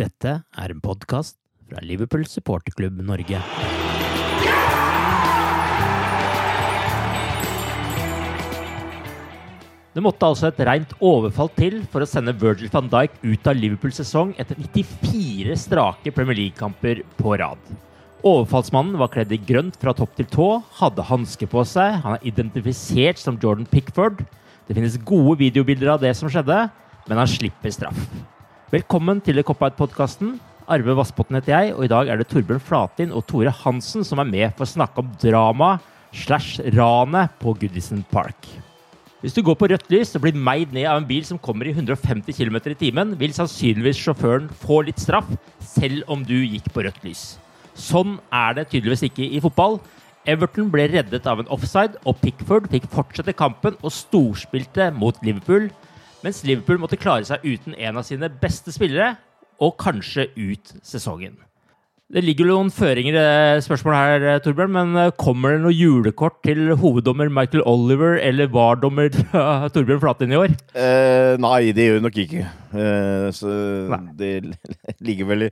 Dette er en podkast fra Liverpool supporterklubb Norge. Det måtte altså et rent overfall til for å sende Virgil van Dijk ut av Liverpools sesong etter 94 strake Premier League-kamper på rad. Overfallsmannen var kledd i grønt fra topp til tå, hadde hansker på seg, han er identifisert som Jordan Pickford. Det finnes gode videobilder av det som skjedde, men han slipper straff. Velkommen til Cop-Out-podkasten. Arve Vassbotn heter jeg, og i dag er det Torbjørn Flatin og Tore Hansen som er med for å snakke om drama slash ranet på Goodison Park. Hvis du går på rødt lys og blir meid ned av en bil som kommer i 150 km i timen, vil sannsynligvis sjåføren få litt straff, selv om du gikk på rødt lys. Sånn er det tydeligvis ikke i fotball. Everton ble reddet av en offside, og Pickford fikk fortsette kampen og storspilte mot Liverpool, mens Liverpool måtte klare seg uten en av sine beste spillere, og kanskje ut sesongen. Det ligger noen føringer i det spørsmålet her, eh, Torbjørn, men eh, kommer det noe julekort til hoveddommer Michael Oliver eller VAR-dommer Torbjørn Flatin i år? Eh, nei, det gjør det nok ikke. Eh, så nei. det ligger vel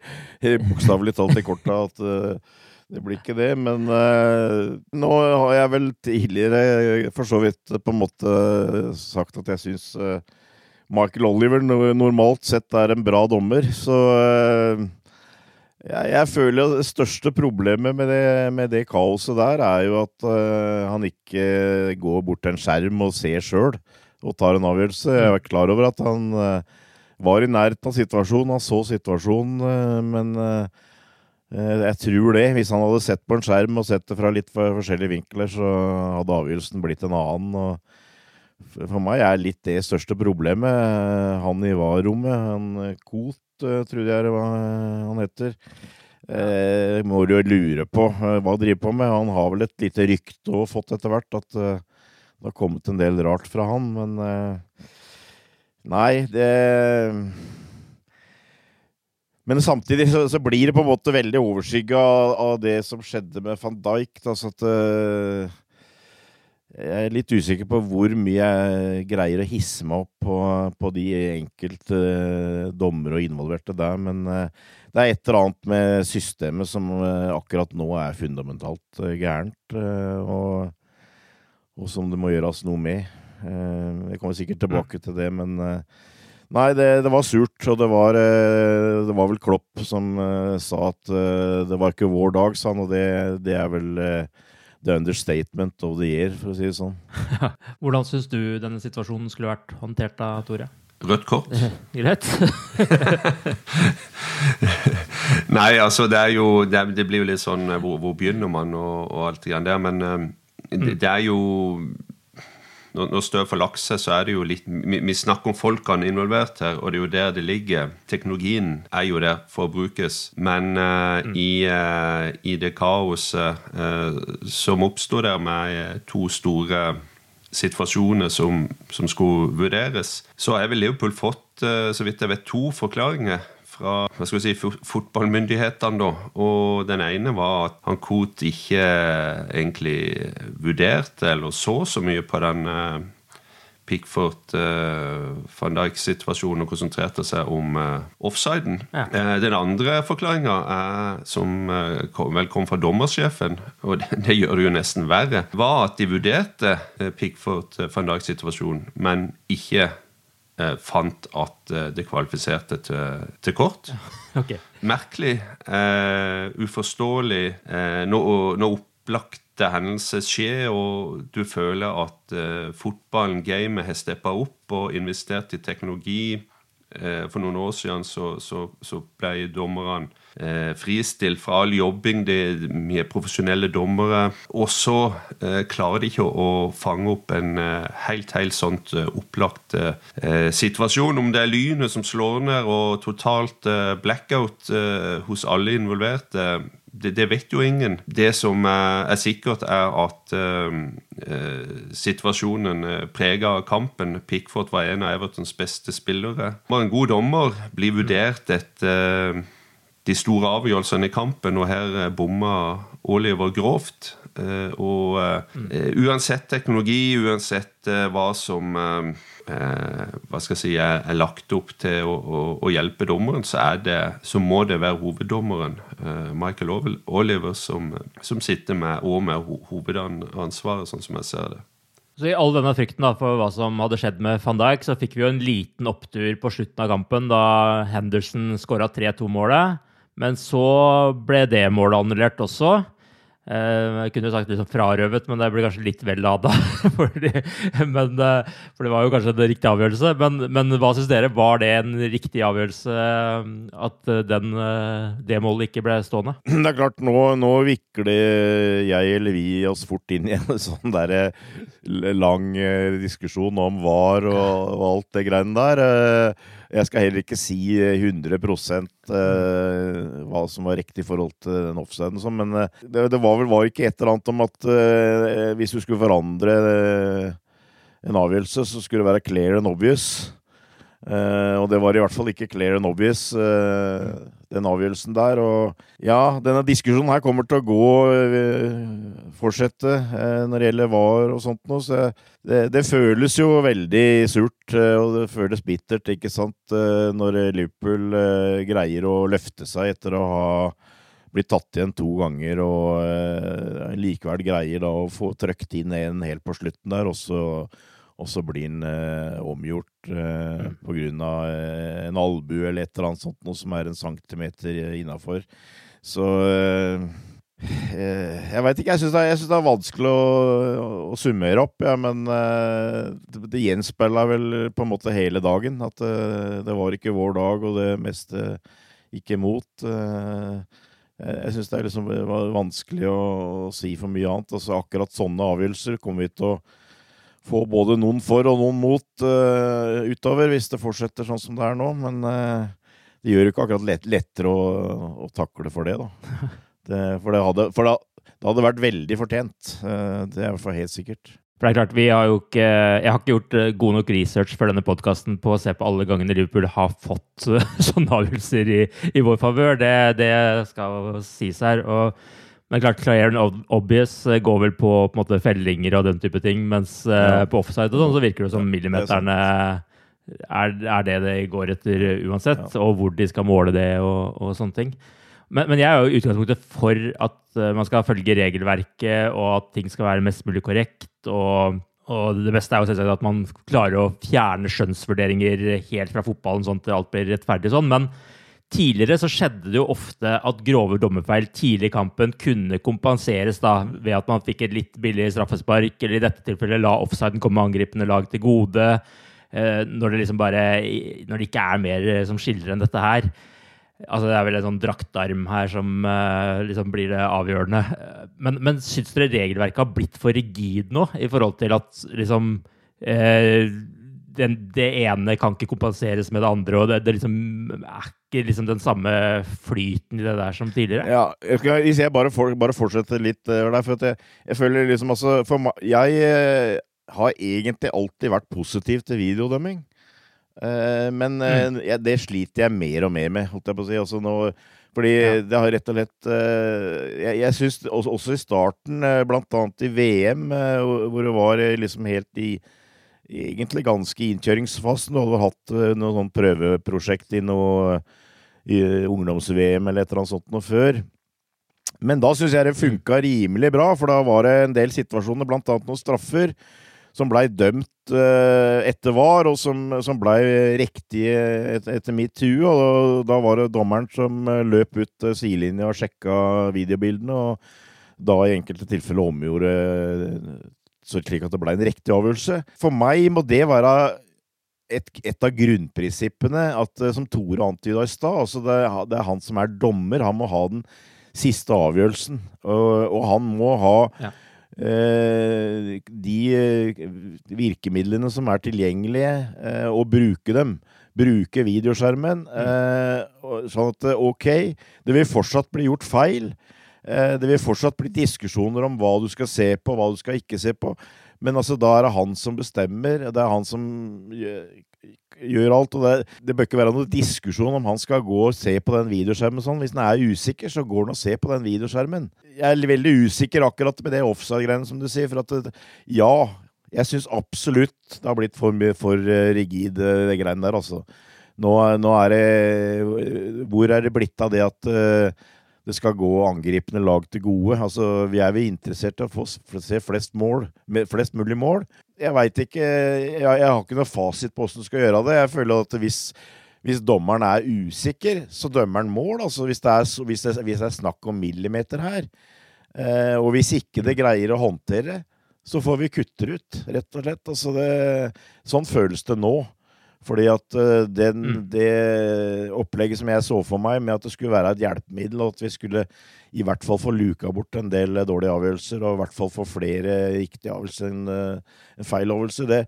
bokstavelig talt i korta at uh, det blir ikke det. Men uh, nå har jeg vel tidligere for så vidt på en måte sagt at jeg syns uh, Michael Oliver normalt sett er en bra dommer, så jeg, jeg føler det største problemet med det, med det, kaoset der, er jo at uh, han ikke går bort til en skjerm og ser sjøl og tar en avgjørelse. Jeg er klar over at han uh, var i nærheten av situasjonen, han så situasjonen, uh, men jeg tror det. Hvis han hadde sett på en skjerm og sett det fra litt forskjellige vinkler, så hadde avgjørelsen blitt en annen. og for meg er litt det største problemet. Han i VAR-rommet, han Koht, trodde tror jeg det var eh, han heter. Eh, må du lure på eh, hva han driver på med. Han har vel et lite rykte og fått etter hvert at eh, det har kommet en del rart fra han, men eh, Nei, det Men samtidig så, så, blir det på en måte veldig overskygga av, av, det som skjedde med van Dijk. Altså at jeg er litt usikker på hvor mye jeg greier å hisse meg opp på, på de enkelte uh, dommere og involverte der, men uh, det er et eller annet med systemet som uh, akkurat nå er fundamentalt gærent, og, og, som det må gjøres noe med. jeg kommer sikkert tilbake til det, men Nei, det, det, var surt, og det var, det var vel Klopp som sa at det var ikke vår dag, sa han, og det, det er vel the understatement of the year, for å si det sånn. Hvordan syns du denne situasjonen skulle vært håndtert da, Tore? Rødt kort. Greit. Nei, altså det er jo Det, det blir jo litt sånn eh, Hvor, hvor begynner man og, og alt det der. Men um, det, det, er jo når, støv får lagt seg, så er det jo litt vi, vi, snakker om folkene involvert her, og det er jo der det ligger. Teknologien er jo der for å brukes. Men uh, mm. i, uh, i, det kaoset uh, som oppsto der med to store situasjoner som, som skulle vurderes, så har vel Liverpool fått, så vidt jeg vet, to forklaringer fra hva skal vi si, fotballmyndighetene. da, og Den ene var at han Koht ikke egentlig vurderte eller så så mye på den Pickford uh, van Dijk-situasjonen og konsentrerte seg om uh, offsiden. Ja. Uh, den andre forklaringa, som kom, vel kom fra dommersjefen, og det, det, gjør det jo nesten verre, var at de vurderte Pickford van Dijk-situasjonen, men ikke fant at det kvalifiserte til, til kort. Okay. Merkelig. uforståelig. Når, når opplagte hendelser skjer, og du føler at uh, fotballen, gamet, har steppa opp og investert i teknologi. Uh, for noen år siden så, så, så ble dommerne eh, fristilt fra all jobbing. Det er mye profesjonelle dommere. Og så klarer de ikke å, å fange opp en helt, helt sånt opplagt situasjon. Om det er lynet som slår ned og totalt blackout hos alle involverte det, det, vet jo ingen. Det som er, er sikkert, er at eh, situasjonen prega kampen. Pickford var en av Evertons beste spillere. Var en god dommer. Blir vurdert etter de store avgjørelsene i kampen, og her bomma Oliver grovt. Uh, og uansett teknologi, uansett hva som eh, hva skal jeg si, er, er, lagt opp til å, å, å hjelpe dommeren, så, det, så, må det være hoveddommeren, eh, Michael Oliver, som, som, sitter med, og med hovedansvaret, sånn som jeg ser det. Så I all denne frykten da, for hva som hadde skjedd med van Dijk, så fikk vi jo en liten opptur på slutten av kampen da Henderson skåra 3-2-målet. Men så ble det målet annullert også. Eh, jeg kunne jo sagt liksom frarøvet, men det blir kanskje litt vel lada. men, eh, for det var jo kanskje en riktig avgjørelse. Men, men hva syns dere? Var det en riktig avgjørelse eh, at den, det målet ikke ble stående? Det er klart, nå, nå vikler jeg eller vi oss fort inn i en sånn der lang diskusjon om VAR og, og alt det greiene der. Jeg skal heller ikke si 100 eh, hva som var riktig i forhold til den offsiden, sånn, men eh, det, var vel var ikke et eller annet om at eh, hvis du skulle forandre en avgjørelse, så skulle det være clear and obvious. Og det var i hvert fall ikke clear and obvious, den avgjørelsen der. Og ja, denne diskusjonen her kommer til å gå, uh, fortsette, når det gjelder VAR og sånt noe. Så det, det, føles jo veldig surt, og det føles bittert, ikke sant, når Liverpool greier å løfte seg etter å ha blitt tatt igjen to ganger, og likevel greier da å få trøkt inn en helt på slutten der, og så og så blir den eh, omgjort eh, mm. pga. Eh, en albue eller et eller annet sånt, noe som er en centimeter innafor. Så eh, eh Jeg veit ikke. Jeg syns det, det, er vanskelig å, å summere opp, ja, men eh, det, det gjenspeila vel på en måte hele dagen. At eh, det var ikke vår dag, og det meste gikk imot. jeg syns det er liksom vanskelig å, å, si for mye annet. Altså, akkurat sånne avgjørelser kommer vi til å få både noen for og noen mot uh, utover, hvis det fortsetter sånn som det er nå. Men uh, det gjør jo ikke akkurat lett, lettere å, å, takle for det, da. Det, for det hadde, for det, det hadde vært veldig fortjent. Uh, det er i hvert fall helt sikkert. For det er klart, vi har jo ikke, Jeg har ikke gjort god nok research for denne podkasten på å se på alle gangene Liverpool har fått sånne avgjørelser i, i vår favør. Det, det, skal sies her. og men klart, and obvious eh, går vel på, på måte, fellinger og den type ting, mens uh, ja. på offside og sånn så virker det som millimeterne er, er, det det går etter uansett, ja. og hvor de skal måle det og, og sånne ting. Men, men, jeg er jo i utgangspunktet for at uh, man skal følge regelverket, og at ting skal være mest mulig korrekt. og og det beste er jo selvsagt at man klarer å fjerne skjønnsvurderinger helt fra fotballen, sånn at alt blir rettferdig sånn. Men Tidligere så skjedde det jo ofte at grove dommerfeil tidlig i kampen kunne kompenseres da, ved at man fikk et litt billig straffespark, eller i dette tilfellet la offsiden komme angripende lag til gode. Eh, når det liksom bare Når det ikke er mer eh, som skiller enn dette her. Altså Det er vel en sånn draktarm her som uh, liksom blir det avgjørende. Men, men syns dere regelverket har blitt for rigid nå, i forhold til at liksom uh, den, det ene kan ikke kompenseres med det andre, og det, det liksom er ikke liksom den samme flyten i det der som tidligere. Ja, Hvis jeg bare, for, bare fortsetter litt uh, der, for jeg, jeg, føler liksom altså For jeg, har egentlig alltid vært positiv til videodømming. Uh, men eh, Mm. det sliter jeg mer og mer med, holdt jeg på å si. Altså nå, fordi Ja. det har rett og slett uh, Jeg, jeg syns også, også i starten, eh, blant annet i VM, eh, hvor det var eh, liksom helt i Egentlig ganske innkjøringsfast. Du hadde vel hatt eh, noe sånn prøveprosjekt i noe ungdoms-VM eller et eller annet sånt noe før. Men da syns jeg det funka rimelig bra, for da var det en del situasjoner, annet noen straffer, som blei dømt eh, etter VAR, og som, som blei riktige etter mitt hue. Og da var det dommeren som eh, løp ut eh, sidelinja og sjekka videobildene, og da i enkelte tilfeller omgjorde eh, slik at det ble en riktig avgjørelse. For meg må det være et, et av grunnprinsippene at, eh, som Tore antyda i stad. Altså det, det er han som er dommer. Han må ha den siste avgjørelsen. Og, og han må ha Ja. eh, de eh, virkemidlene som er tilgjengelige, eh, og bruke dem. Bruke videoskjermen. Eh, sånn at eh, ok, det vil fortsatt bli gjort feil. Eh, Det vil fortsatt bli diskusjoner om hva du skal se på, hva du skal ikke se på. Men altså, da er det han som bestemmer. Det er han som gjør, alt. Og det, det bør ikke være noen diskusjon om han skal gå og se på den videoskjermen sånn. Hvis han er usikker, så går han og ser på den videoskjermen. Jeg er veldig usikker akkurat med det offside-greiene som du sier. For at ja, jeg syns absolutt det har blitt for, for eh, rigid, eh, det greiene der, altså. Nå, nå er det Hvor er det blitt av det at det skal gå angripende lag til gode. Altså, vi er interessert i å få se flest, mål, flest mulig mål. Jeg veit ikke jeg, jeg har ikke noe fasit på åssen du skal gjøre det. Jeg føler at hvis, hvis dommeren er usikker, så dømmer han mål. Altså, hvis, det er, hvis, det, hvis det er snakk om millimeter her, eh, og hvis ikke det greier å håndtere, så får vi kutte ut, rett og slett. Altså, det, sånn føles det nå. Fordi at eh, den, Mm. det opplegget som jeg så for meg, med at det skulle være et hjelpemiddel, og at vi skulle i hvert fall få luka bort en del dårlige avgjørelser, og i hvert fall få flere riktige avgjørelser enn eh, en feil avgjørelse, det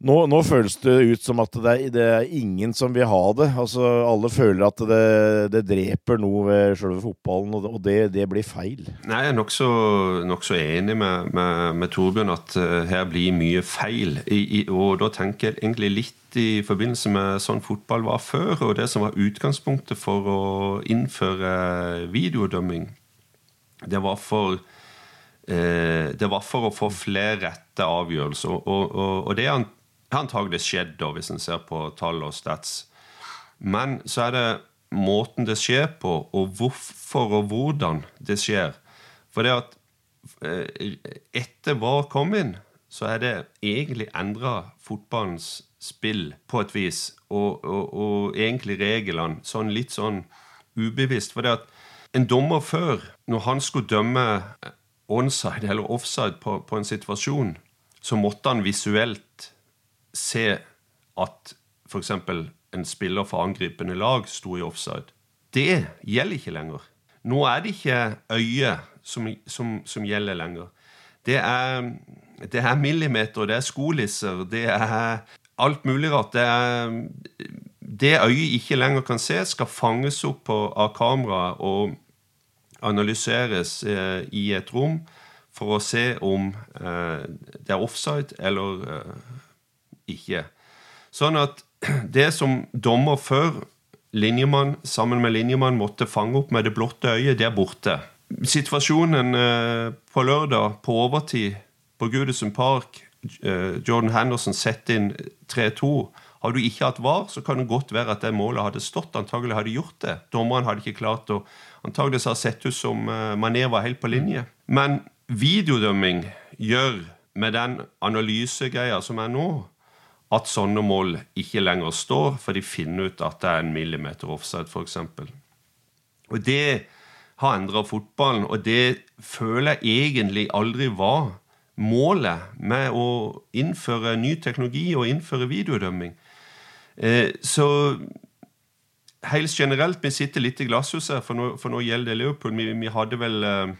nå, nå føles det ut som at det er, det er ingen som vil ha det. Altså, alle føler at det, det dreper noe ved selve fotballen, og det, det, blir feil. Nei, Jeg er nokså nok enig med, med, med Torbjørn at eh, her blir mye feil. I, i, og da tenker jeg egentlig litt i forbindelse med sånn fotball var før, og det som var utgangspunktet for å innføre videodømming. Det var for eh, det var for å få flere rette avgjørelser. Og, og, og det har antagelig skjedd, da, hvis en ser på tall og stats. Men så er det måten det skjer på, og hvorfor og hvordan det skjer. For det at eh, etter VAR kom inn, så er det egentlig endra fotballens spill på et vis. Og, og, og egentlig reglene sånn litt sånn ubevisst. For det at en dommer før, når han skulle dømme onside eller offside på, på en situasjon, så måtte han visuelt se at f.eks. en spiller for angripende lag sto i offside. Det gjelder ikke lenger. Nå er det ikke øyet som, som, som gjelder lenger. Det er, det er millimeter, det er skolisser, det er alt mulig rart. Det er det øyet ikke lenger kan se, skal fanges opp av kamera og analyseres eh, i et rom for å se om eh, det er offside eller eh, ikke. Sånn at det som dommer før linjemann sammen med linjemann måtte fange opp med det blotte øyet, det er borte. Situasjonen eh, på lørdag, på overtid, på Goodison Park eh, Jordan Henderson setter inn 3-2. Har du ikke hatt VAR, så kan det godt være at det målet hadde stått. Antagelig hadde gjort det. Dommeren hadde ikke klart å Antagelig har sett ut som eh, Mané var helt på linje. Men videodømming gjør, med den analysegreia som er nå, at sånne mål ikke lenger står, for de finner ut at det er en millimeter offside, f.eks. Og det har endra fotballen, og det føler jeg egentlig aldri var målet med å innføre ny teknologi og innføre videodømming. Eh, så helt generelt, vi sitter litt i glasshuset, for nå, for nå gjelder det Liverpool. Vi, vi hadde vel eh,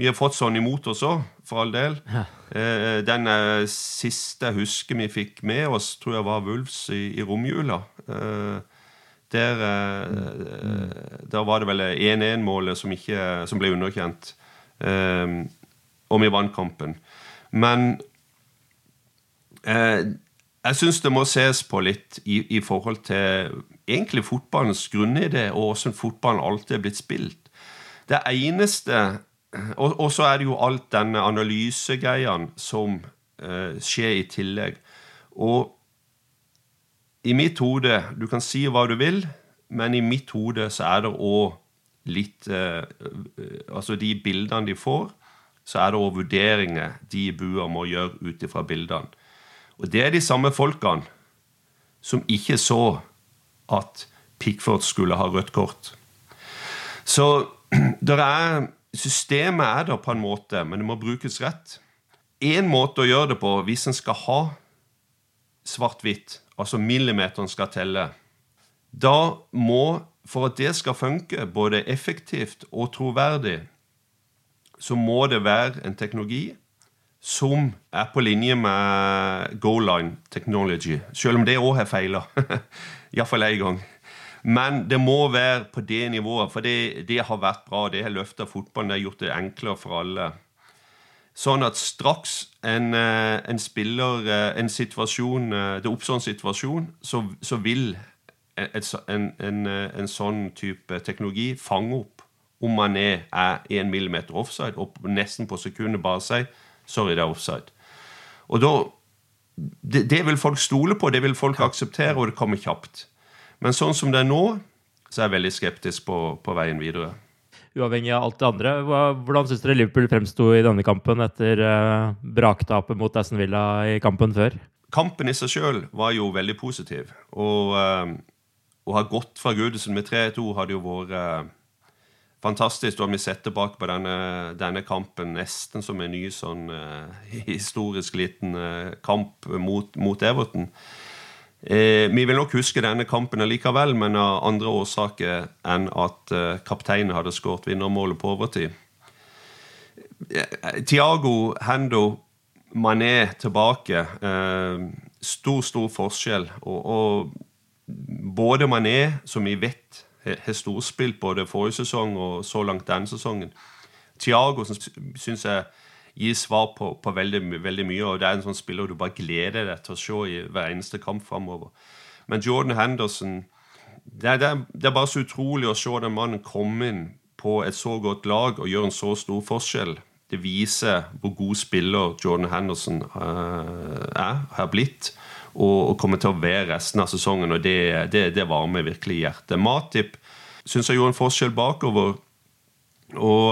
vi har fått sånn imot oss òg, for all del. Ja. Eh, den eh, siste jeg husker vi fikk med oss, tror jeg var Wulfs i, i romjula. Eh, der, der, var det vel 1-1-målet som, som, ble underkjent. og vi vant kampen. Men jeg syns det må ses på litt i, i forhold til egentlig fotballens grunnidé, og hvordan fotballen alltid er blitt spilt. Det eneste og, og så er det jo alt denne analysegreiene som eh, skjer i tillegg. Og i mitt hode Du kan si hva du vil, men i mitt hode så er det òg litt eh, Altså de bildene de får, så er det òg vurderinger de i bua må gjøre ut ifra bildene. Og det er de samme folkene som ikke så at Pickford skulle ha rødt kort. Så der er, systemet er der på en måte, men det må brukes rett. Én måte å gjøre det på hvis en skal ha svart-hvitt, altså millimeteren skal telle, da må, for at det skal funke både effektivt og troverdig, så må det være en teknologi som er på linje med Goal Line Technology. Selv om det òg har feila. Iallfall én gang. Men det må være på det nivået, for det, det har vært bra. Det har løfta fotballen, det har gjort det enklere for alle. Sånn at straks en, eh, en spiller eh, en situasjon, eh, Det oppstår en situasjon, så, så vil en, en, en, sånn type teknologi fange opp om man er, er 1 millimeter offside, og nesten på sekundet bare si Sorry, det er offside. Og da det, det, vil folk stole på, det vil folk akseptere, og det kommer kjapt. Men sånn som det er nå, så er jeg veldig skeptisk på, på veien videre. Uavhengig av alt det andre, hvordan syns dere Liverpool fremsto i denne kampen etter eh, braktapet mot Aston Villa i kampen før? Kampen i seg sjøl var jo veldig positiv. Og uh, å ha gått fra Gudesen med 3-2 hadde jo vært eh, fantastisk. Har vi sett tilbake på denne, denne, kampen nesten som en ny sånn uh, historisk liten uh, kamp mot, mot Everton. Eh, vi vil nok huske denne kampen likevel, men av andre årsaker enn at uh, kapteinen hadde skåret vinnermålet på overtid. Tiago Hendo Mané tilbake. stor, stor forskjell. Og, og både Mané, som vi vet har storspilt både forrige sesong og så langt denne sesongen. Thiago syns jeg gir svar på, på veldig, veldig, mye, og det er en sånn spiller du bare gleder deg til å se i hver eneste kamp framover. Men Jordan Henderson det er, det, er, det er, bare så utrolig å se den mannen komme inn på et så godt lag og gjøre en så stor forskjell. Det viser hvor god spiller Jordan Henderson uh, er, har blitt og, og, kommer til å være resten av sesongen. og Det, det, det varmer virkelig hjertet. Matip syns jeg gjorde en forskjell bakover. Og,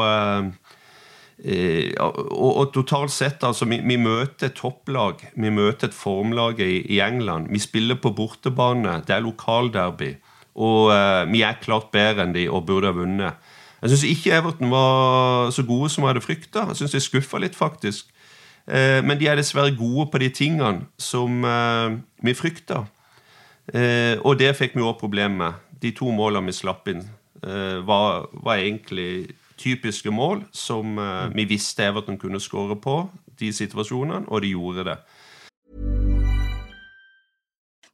eh, og, og totalt sett, altså vi, vi, møter et topplag. Vi møter et formlag i, i, England. Vi spiller på bortebane. Det er lokalderby. Og eh, vi er klart bedre enn de og burde ha vunnet. Jeg syns ikke Everton var så gode som jeg hadde frykta. Jeg syns de skuffa litt, faktisk. Eh, men de er dessverre gode på de tingene som eh, vi frykta. Eh, og det fikk vi òg problemer med. De to målene vi slapp inn, var, var egentlig typiske mål som eh, mm. vi visste Everton kunne skåre på, de situasjonene, og de gjorde det.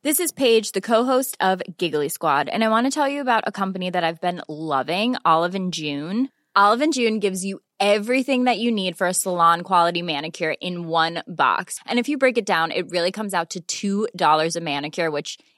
This is Paige, the co-host of Giggly Squad, and I want to tell you about a company that I've been loving, Olive and June. Olive and June gives you everything that you need for a salon quality manicure in one box. And if you break it down, it really comes out to $2 a manicure, which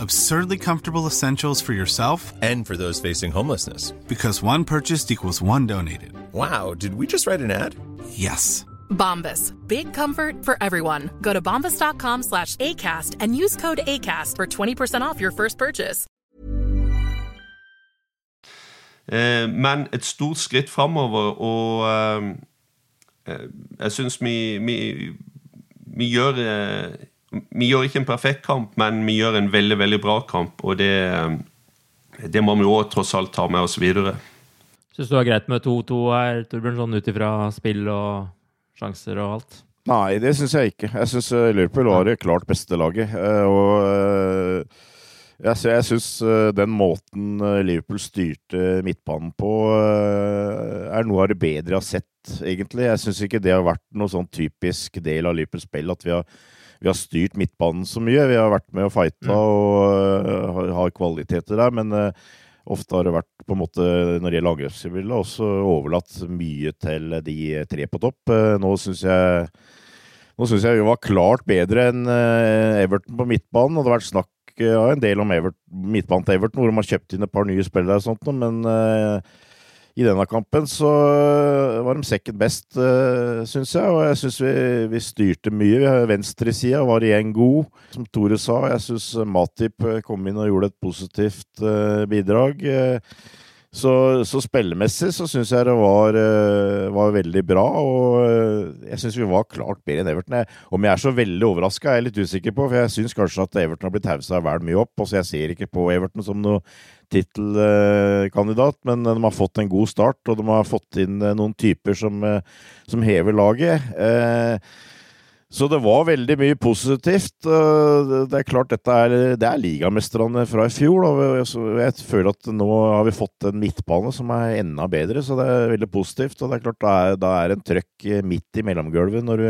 Absurdly comfortable essentials for yourself and for those facing homelessness. Because one purchased equals one donated. Wow, did we just write an ad? Yes. Bombas. Big comfort for everyone. Go to bombas.com slash ACAST and use code ACAST for 20% off your first purchase. Eh, men et stort skritt framover, og eh, eh jeg syns vi, vi, vi gjør eh, vi gjør ikke en perfekt kamp, men vi gjør en veldig veldig bra kamp. Og det, det må vi òg tross alt ta med oss videre. Syns du det er greit med 2-2 her, Torbjørn, sånn ut ifra spill og sjanser og alt? Nei, det syns jeg ikke. Jeg syns eh, Liverpool var det klart beste laget. Eh, og eh, jeg, jeg syns den måten Liverpool styrte midtbanen på, er noe av det bedre jeg har sett, egentlig. Jeg syns ikke det har vært noe sånn typisk del av Liverpools spill at vi har vi har styrt midtbanen så mye. Vi har vært med og fighta mm. og uh, har kvaliteter der, men uh, ofte har det vært på en måte, når det gjelder angrepsspillet, også overlatt mye til de tre på topp. Uh, nå syns jeg nå syns jeg vi var klart bedre enn Everton på midtbanen. og Det har vært snakk ja, en del om Everton, midtbanen til Everton, hvor de har kjøpt inn et par nye spillere og sånt, men i denne kampen så var de second best, eh, syns jeg. Og jeg syns vi, vi, styrte mye. Venstresida var igjen god, som Tore sa. Jeg syns Matip eh, kom inn og gjorde et positivt bidrag. Så, så, spillemessig så syns jeg det var, var, veldig bra, og jeg syns vi var klart bedre enn Everton. Om jeg er så veldig overraska, er jeg litt usikker på, for jeg syns kanskje at Everton har blitt haussa vel mye opp. og så Jeg ser ikke på Everton som noen tittelkandidat, men de har fått en god start, og de har fått inn eh, noen typer som, eh, som hever laget. Så det var veldig mye positivt. Det er klart dette er, det er ligamesterne fra i fjor. og Jeg føler at nå har vi fått en midtbane som er enda bedre, så det er veldig positivt. Og det er klart da er, da er en trøkk midt i mellomgulvet når du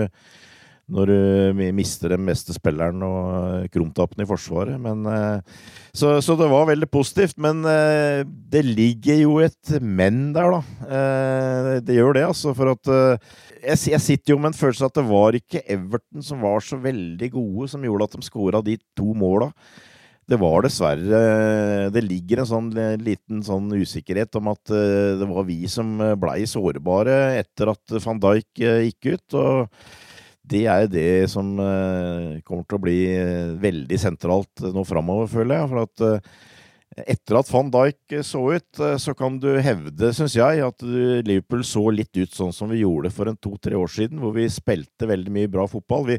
når du mister den beste spilleren og krumtappen i Forsvaret. Men, eh, så, så, det var veldig positivt. Men eh, det ligger jo et men der, da. Eh, det gjør det, altså. For at jeg sitter jo med en følelse at det var ikke Everton som var så veldig gode, som gjorde at de skåra de to måla. Det var dessverre Det ligger en sånn liten sånn usikkerhet om at det var vi som blei sårbare etter at van Dijk gikk ut. og det er det som uh, kommer til å bli uh, veldig sentralt nå framover, føler jeg. For at uh, etter at van Dijk så ut, så kan du hevde, syns jeg, at Liverpool så litt ut sånn som vi gjorde for en to-tre år siden, hvor vi spilte veldig mye bra fotball. Vi,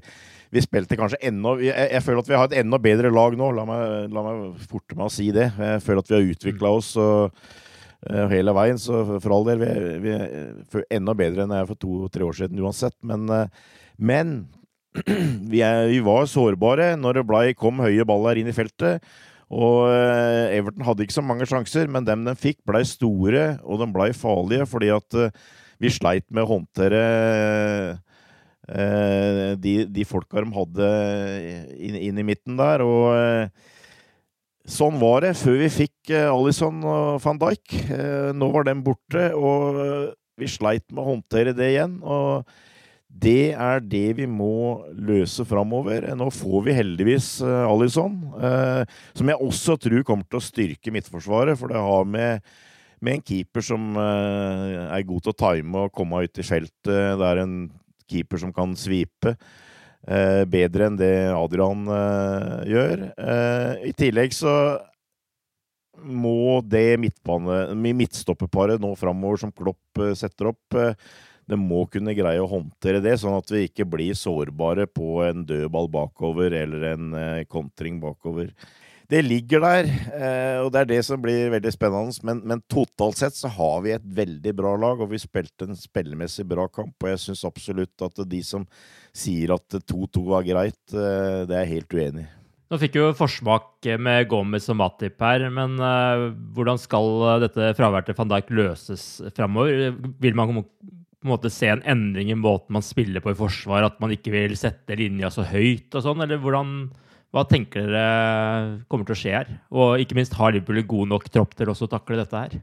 vi spilte kanskje enda jeg, føler at vi har et enda bedre lag nå, la meg, la meg forte meg å si det. Jeg føler at vi har utvikla oss. og hele veien. Så for all del, vi, vi er enda bedre enn jeg for to-tre år siden uansett. Men men vi, er, vi var sårbare når det kom høye baller inn i feltet. Og eh, Everton hadde ikke så mange sjanser, men dem de fikk, ble store, og de ble farlige fordi at eh, vi sleit med å håndtere eh, de, de folka de hadde inn, inn, i midten der. Og sånn var det før vi fikk Alison og van Dijk. Nå var dem borte, og vi sleit med å håndtere det igjen. og det er det vi må løse framover. Nå får vi heldigvis uh, Alison, uh, som jeg også tror kommer til å styrke midtforsvaret. For det har med, med en keeper som uh, er god til å time og komme ut i feltet. Det er en keeper som kan svipe. bedre enn det Adrian gjør. I tillegg så må det midtbane, midtstopperparet nå framover som Klopp setter opp det må kunne greie å håndtere det, sånn at vi ikke blir sårbare på en dødball bakover eller en eh, kontring bakover. Det ligger der, eh, og det er det som blir veldig spennende. Men, men, totalt sett så har vi et veldig bra lag, og vi spilte en spillemessig bra kamp. Og jeg syns absolutt at de som sier at 2-2 var greit, eh, det er jeg helt uenig i. Nå fikk jo forsmak med Gomez og Matip her, men hvordan skal dette fraværet til van Dijk løses framover? Vil man på en måte se en endring i måten man spiller på i forsvar? At man ikke vil sette linja så høyt og sånn? Eller hvordan, hva tenker dere kommer til å skje her? Og ikke minst, har Liverpool god nok tropp til også å takle dette her?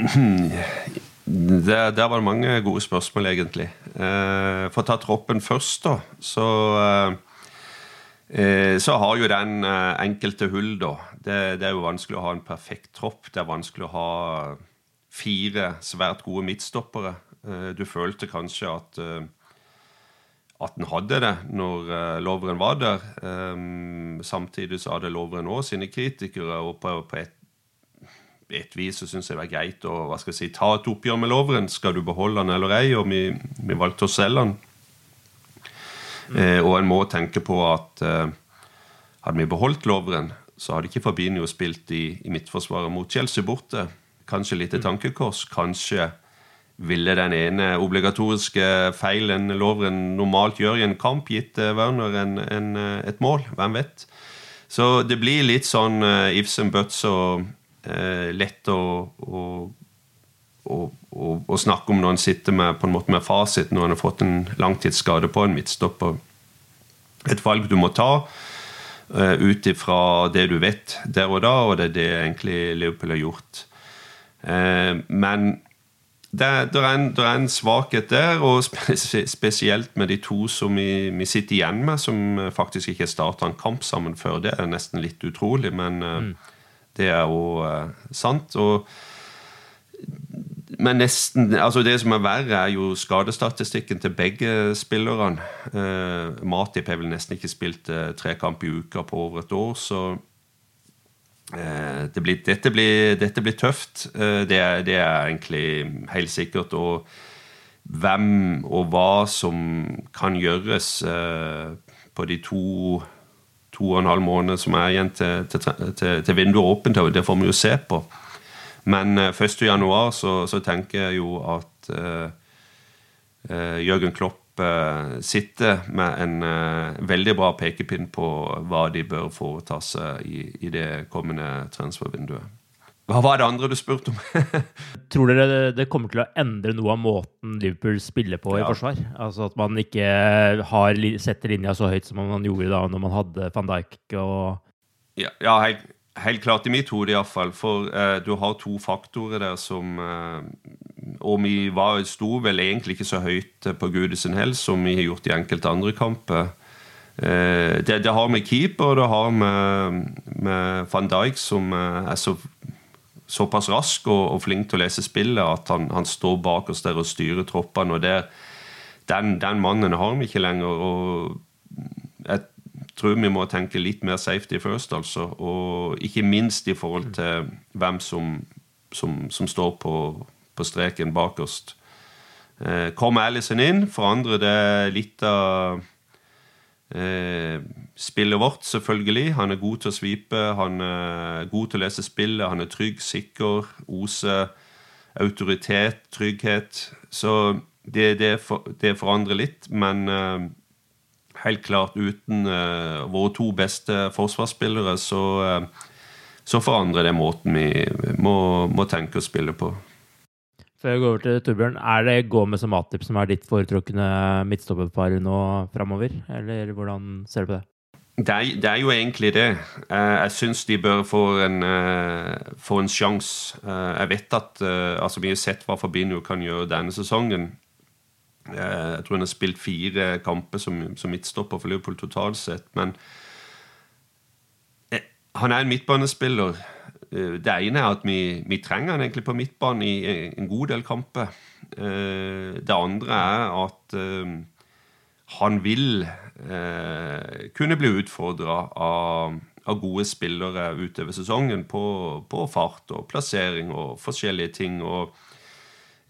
Det, der var det mange gode spørsmål, egentlig. Eh, for å ta troppen først, da, så eh, så har jo den eh, enkelte hull, da. Det, det, er jo vanskelig å ha en perfekt tropp. Det er vanskelig å ha fire svært gode midtstoppere. Eh, du følte kanskje at eh, at den hadde det når uh, Lovren var der. Samtidig så hadde Lovren òg sine kritikere, og på, et, et, vis så syns jeg det var greit å hva skal jeg si, ta et oppgjør med Lovren. Skal du beholde han eller ei? Og vi, vi valgte å selge han. Mm. Og en må tenke på at hadde vi beholdt Lovren, så hadde ikke Fabinho spilt i, i midtforsvaret mot Chelsea borte. Kanskje litt et tankekors. Kanskje ville den ene obligatoriske feilen Lovren normalt gjør i en kamp, gitt uh, Werner en, en, eh, et mål. Hvem vet? Så det blir litt sånn uh, ifs and buts og uh, lett å, å, å, å, snakke om når en sitter med, på en måte med fasit når en har fått en langtidsskade på en midtstopper. Et valg du må ta uh, ut ifra det du vet der og da, og det er det egentlig Liverpool har gjort. Eh, men det, det, er en, det, er en, svakhet der, og spesielt med de to som vi, vi sitter igjen med, som faktisk ikke starta en kamp sammen før. Det er nesten litt utrolig, men eh, mm. det er jo uh, sant. Og, men nesten, altså det som er verre, er jo skadestatistikken til begge spillerne. Eh, Matip har vel nesten ikke spilt eh, tre kamp i uka på over et år, så Eh, det blir, dette, blir, dette, blir, tøft. Eh, det er, det er, egentlig helt sikkert. Og hvem og hva som kan gjøres eh, på de to, to og en halv måned som er igjen til, til, til, til vinduet er åpent, det får vi jo se på. Men 1.1 så, så tenker jeg jo at uh, Jørgen Klopp Eh, sitter med en uh, veldig bra pekepinn på hva de bør foreta seg i, i det kommende transfervinduet. Hva var det andre du spurte om? Tror dere det kommer til å endre noe av måten Liverpool spiller på ja. i forsvar? Altså At man ikke har, setter linja så høyt som man gjorde da når man hadde van Dijk og Ja, ja helt, helt, klart i mitt hode iallfall. For uh, du har to faktorer der som uh, og vi var, sto vel egentlig ikke så høyt på Gud sin helse som vi har gjort i enkelte andre kamper. Eh, det, det, har med keeper, det har med, med van Dijk, som eh, er så, såpass rask og, og, flink til å lese spillet at han, han står bak oss der og styrer troppene. og det, den, den, mannen har vi ikke lenger. og jeg tror vi må tenke litt mer safety first, altså. Og ikke minst i forhold til hvem som, som, som står på på streken bakerst. Eh, kom Allison inn, forandrer det litt av eh, spillet vårt, selvfølgelig. Han er god til å svipe, han er god til å lese spillet, han er trygg, sikker, oser autoritet, trygghet. Så det, det, for, det forandrer litt, men eh, helt klart uten uh, våre to beste forsvarsspillere, så, uh, så forandrer det måten vi må, må tenke å spille på. Før jeg går over til Torbjørn, er det Gomez og Matip som er ditt foretrukne midtstopperpar nå framover? Eller hvordan ser du på det? Det er, det er, jo egentlig det. Jeg syns de bør få en, få en sjanse. Jeg vet at altså Vi har sett hva Fabinho kan gjøre denne sesongen. Jeg tror han har spilt fire kamper som, som midtstopper for Liverpool totalt sett. Men han er en midtbanespiller. Det ene er at vi, vi trenger han egentlig på midtbanen i en god del kamper. Det andre er at han vil eh, kunne bli utfordra av, av, gode spillere utover sesongen på, på, fart og plassering og forskjellige ting. Og,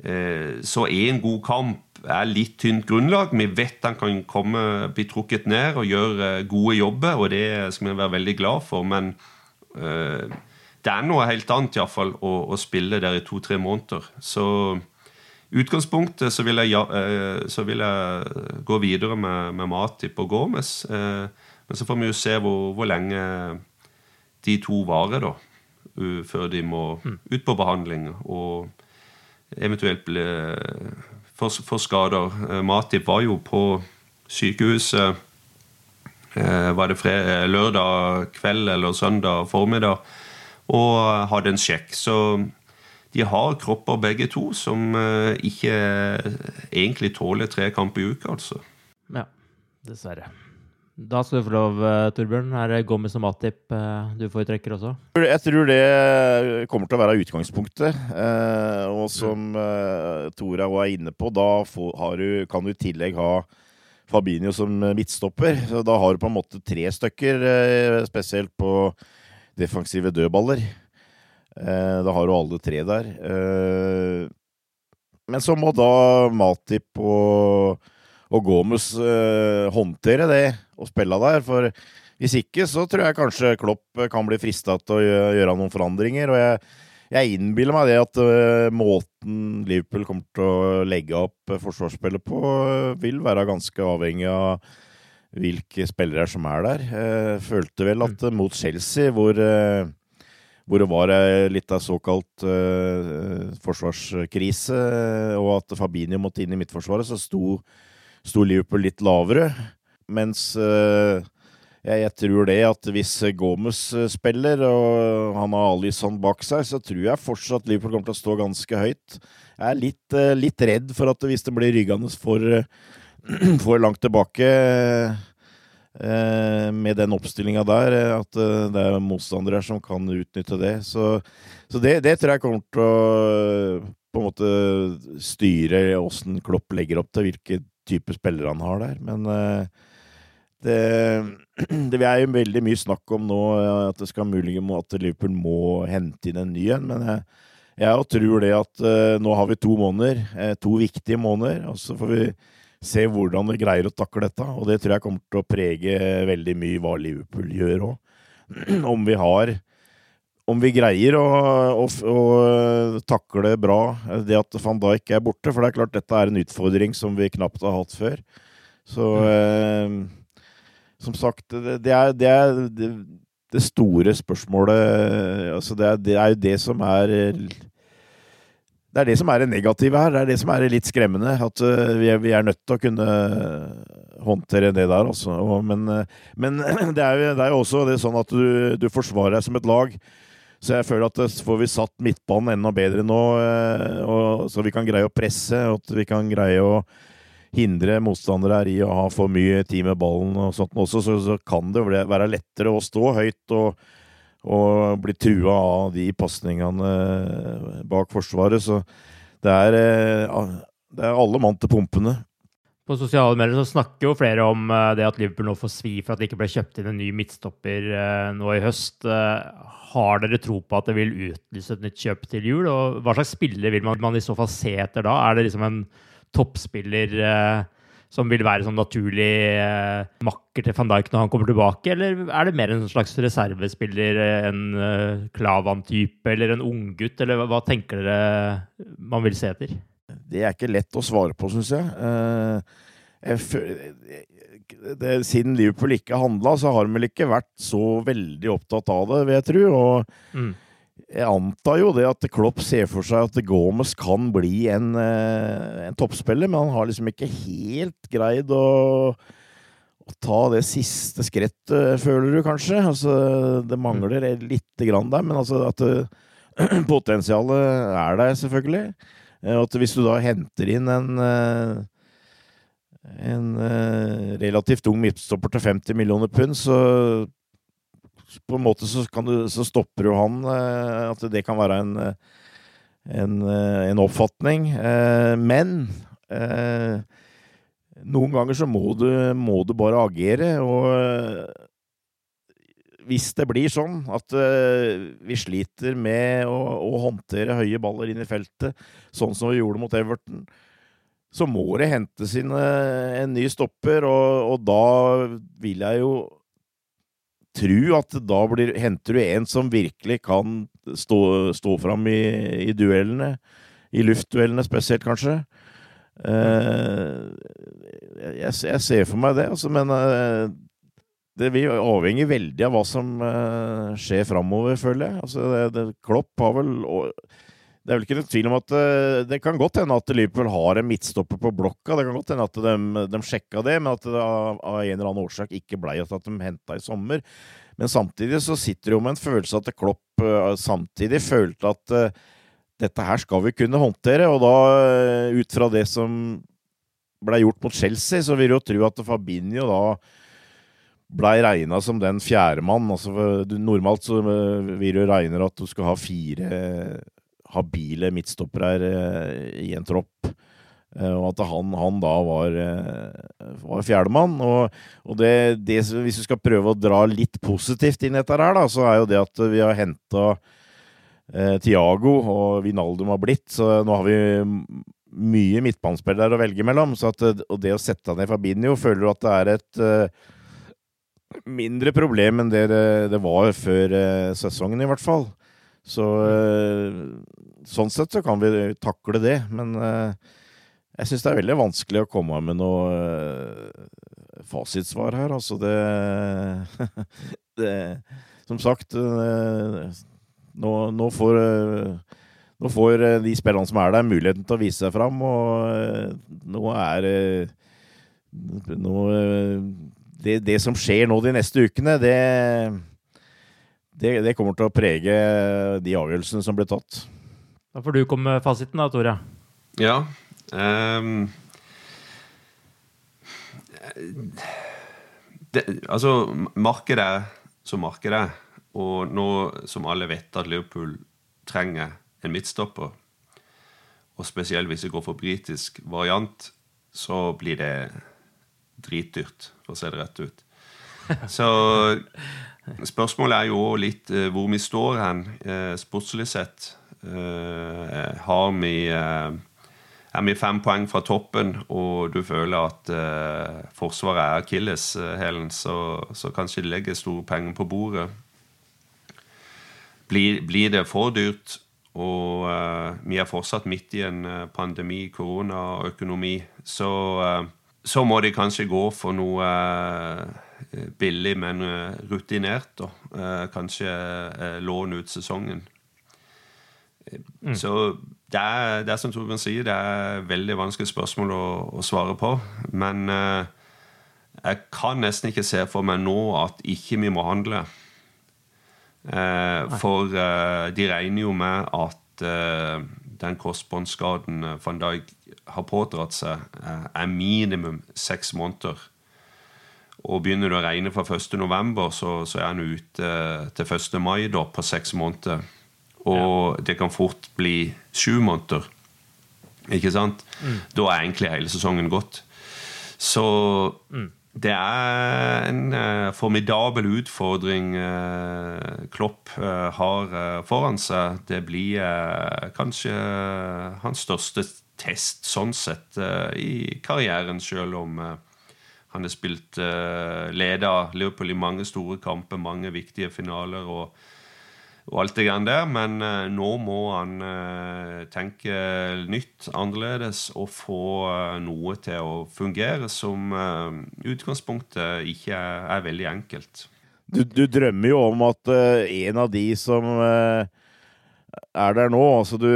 eh, så en god kamp er litt tynt grunnlag. Vi vet han kan komme, bli trukket ned og gjøre gode jobber, og det skal vi være veldig glad for. Men eh, det er noe helt annet i hvert fall, å, å spille der i to-tre måneder. Så utgangspunktet så vil jeg, ja, eh, så vil jeg gå videre med, med Matip og Gomez. Eh, men så får vi jo se hvor, hvor lenge de to varer, da. Før de må mm. ut på behandling og eventuelt bli få skader. Eh, Matip var jo på sykehuset var det fred, lørdag kveld eller søndag formiddag og hadde en sjekk. Så de har kropper begge to som uh, ikke egentlig tåler tre kamper i uka, altså. Ja, dessverre. Da skal du få lov, uh, Torbjørn. Er det Gomez og Matip du foretrekker også? Jeg tror det kommer til å være utgangspunktet. Og som Tora var inne på, da får, du, kan du i tillegg ha Fabinho som midtstopper. Så da har du på en måte tre stykker, spesielt på defensive dødballer. Eh, da har du alle tre der. Eh, men så må da Matip og, og Gomes eh, håndtere det og spille der. For hvis ikke så tror jeg kanskje Klopp kan bli frista til å gjøre noen forandringer. og jeg jeg innbiller meg det at måten Liverpool kommer til å legge opp forsvarsspillet på, vil være ganske avhengig av hvilke spillere som er der. Jeg følte vel at mot Chelsea, hvor hvor det var litt av såkalt forsvarskrise, og at Fabinho måtte inn i midtforsvaret, så sto, sto Liverpool litt lavere. Mens jeg, jeg, tror det at hvis Gomez spiller, og han har Alison bak seg, så tror jeg fortsatt Liverpool kommer til å stå ganske høyt. Jeg er litt, litt redd for at hvis det blir ryggende for, for langt tilbake Eh, med den oppstillinga der, eh, at eh, det er motstandere som kan utnytte det. Så, så det, det, tror jeg kommer til å på en måte styre åssen Klopp legger opp til, hvilke type spillere han har der. Men det, det er jo veldig mye snakk om nå at det skal mulig at Liverpool må hente inn en ny en. Men jeg, jeg tror det at nå har vi to måneder, to viktige måneder, og så får vi se hvordan vi greier å takle dette. Og det tror jeg kommer til å prege veldig mye hva Liverpool gjør òg. Om vi har Om vi greier å, å, å, takle bra det at van Dijk er borte. For det er klart dette er en utfordring som vi knapt har hatt før. Så mm. eh, som sagt, det, er, det, er det, det store spørsmålet altså det, er, det er jo det som er det er det som er det negative her. Det er det som er litt skremmende. At uh, vi, er, vi, er, nødt til å kunne håndtere det der, altså. Men, uh, men det, er jo, det, er jo, også det sånn at du, du, forsvarer deg som et lag. Så jeg føler at får vi satt midtbanen enda bedre nå, og, så vi kan greie å presse. Og at vi kan greie å hindre motstandere her i å ha for mye tid med ballen og sånt også. Så, så kan det være lettere å stå høyt og og blir trua av de pasningene bak Forsvaret. Så det er, eh, det er alle mann til pumpene. På sosiale medier så snakker jo flere om eh, det at Liverpool nå får svi for at det ikke ble kjøpt inn en ny midtstopper eh, nå i høst. Har dere tro på at det vil utlyse et nytt kjøp til jul? Og hva slags spiller vil man, man i så fall se etter da? Er det liksom en toppspiller som vil være sånn naturlig eh, makker til van Dijk når han kommer tilbake, eller er det mer en slags reservespiller, eh, en uh, Klavan-type eller en unggutt, eller hva, tenker dere man vil se etter? Det er ikke lett å svare på, syns jeg. Uh, jeg det, siden Liverpool ikke handla, så har de vel ikke vært så veldig opptatt av det, vil jeg tro. Og mm jeg antar jo det at Klopp ser for seg at Gomez kan bli en, eh, en toppspiller, men han har liksom ikke helt greid å, å ta det siste skrettet, føler du kanskje? Altså, det mangler lite grann der, men altså at potensialet er der, selvfølgelig. Eh, og at hvis du da henter inn en eh, en eh, relativt ung midtstopper til 50 millioner pund, så på en måte så, du, så stopper jo han at det kan være en, en, en oppfatning. Men noen ganger så må du, må du bare agere, og hvis det blir sånn at vi sliter med å, å, håndtere høye baller inn i feltet, sånn som vi gjorde mot Everton, så må det hentes inn en ny stopper, og, og, da vil jeg jo tro at da blir, henter du en som virkelig kan stå, stå fram i, i duellene. I luftduellene spesielt, kanskje. Uh, jeg, jeg, ser for meg det, altså, men det vil avhenge veldig av hva som uh, skjer framover, føler jeg. Altså, det, det, Klopp har vel Det er vel ikke noen tvil om at uh, det kan godt hende at Liverpool har en midtstopper på blokka. Det kan godt hende at de, de sjekka det, men at det av, en eller annen årsak ikke blei at de henta i sommer. Men samtidig så sitter det jo med en følelse at Klopp uh, samtidig følte at dette her skal vi kunne håndtere, og da ut fra det som blei gjort mot Chelsea, så vil du jo tro at Fabinho da blei regna som den fjerdemann. Altså, normalt så eh, vil du regne at du skal ha fire habile midtstoppere her i en tropp. Eh, og at han, han da var, var fjerdemann. Og, og det, det, hvis vi skal prøve å dra litt positivt inn dette her, da, så er jo det at vi har henta eh, Tiago og Vinaldum har blitt. Så nå har vi mye midtbanespillere å velge mellom. Så at, og det å sette ned Fabinho, føler du at det er et eh, mindre problem enn det det var før eh, sesongen, i hvert fall. Så eh, sånn sett så kan vi takle det, men eh, jeg syns det er veldig vanskelig å komme med noe fasitsvar her. Altså, det, det Som sagt, nå, nå får nå får de spillerne som er der, muligheten til å vise seg fram, og nå er Nå det, det, som skjer nå de neste ukene, det, det, det, kommer til å prege de avgjørelsene som blir tatt. Da får du komme med fasiten, da, Tore. Ja. Um, det, altså, markedet er som markedet er. Og nå som alle vet at Liverpool trenger en midtstopper, og spesielt hvis det går for britisk variant, så blir det dritdyrt, for å se det rett ut. Så spørsmålet er jo litt uh, hvor vi står hen uh, sportslig sett. Uh, har vi er vi fem poeng fra toppen, og du føler at Forsvaret er akilleshælen, så, så kanskje de legger store penger på bordet. Blir, blir det for dyrt, og vi er fortsatt midt i en pandemi, koronaøkonomi, så så må de kanskje gå for noe eh, billig, men eh, rutinert. Eh, kanskje låne ut sesongen. Mm. Så det er, det er, som Torbjørn sier, det er veldig vanskelig spørsmål å, å svare på. Men eh, jeg kan nesten ikke se for meg nå at ikke vi må handle. Eh, for eh, de regner jo med at den korsbåndskaden van Dijk har pådratt seg, eh, er minimum seks måneder. Og begynner du å regne fra 1.11., så, så er han ute eh, til 1. mai da, på seks måneder. Og ja. det kan fort bli sju måneder. Ikke sant? Mm. Da er egentlig hele sesongen gått. Så mm. det er en uh, formidabel utfordring uh, Klopp uh, har foran seg. Det blir kanskje hans største test sånn sett i karrieren, selv om uh, han har spilt uh, leder Liverpool i mange store kamper, mange viktige finaler og, og alt det grann der. Men uh, nå må han tenke nytt, annerledes, og få noe til å fungere som utgangspunktet ikke er, er veldig enkelt. Du, du, drømmer jo om at en av de som er der nå. Altså, du,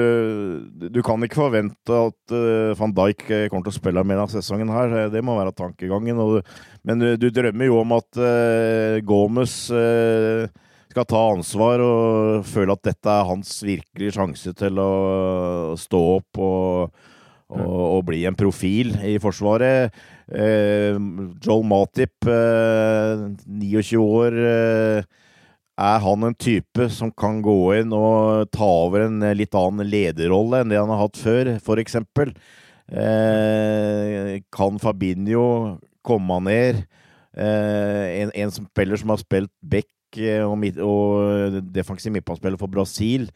du kan ikke forvente at uh, van Dijk kommer til å spille mer av sesongen her. Det må være tankegangen. Og, men du, du, drømmer jo om at uh, Gomez uh, skal ta ansvar og føle at dette er hans virkelige sjanse til å stå opp og, og, og bli en profil i Forsvaret. Eh, Joel Matip, eh, 29 år. Eh, er han en type som kan gå inn og ta over en litt annen lederrolle enn det han har hatt før, f.eks.? Eh, kan Fabinho komme ned? Eh, en, en spiller som har spilt back eh, og, og defensiv midtbanespiller for Brasil.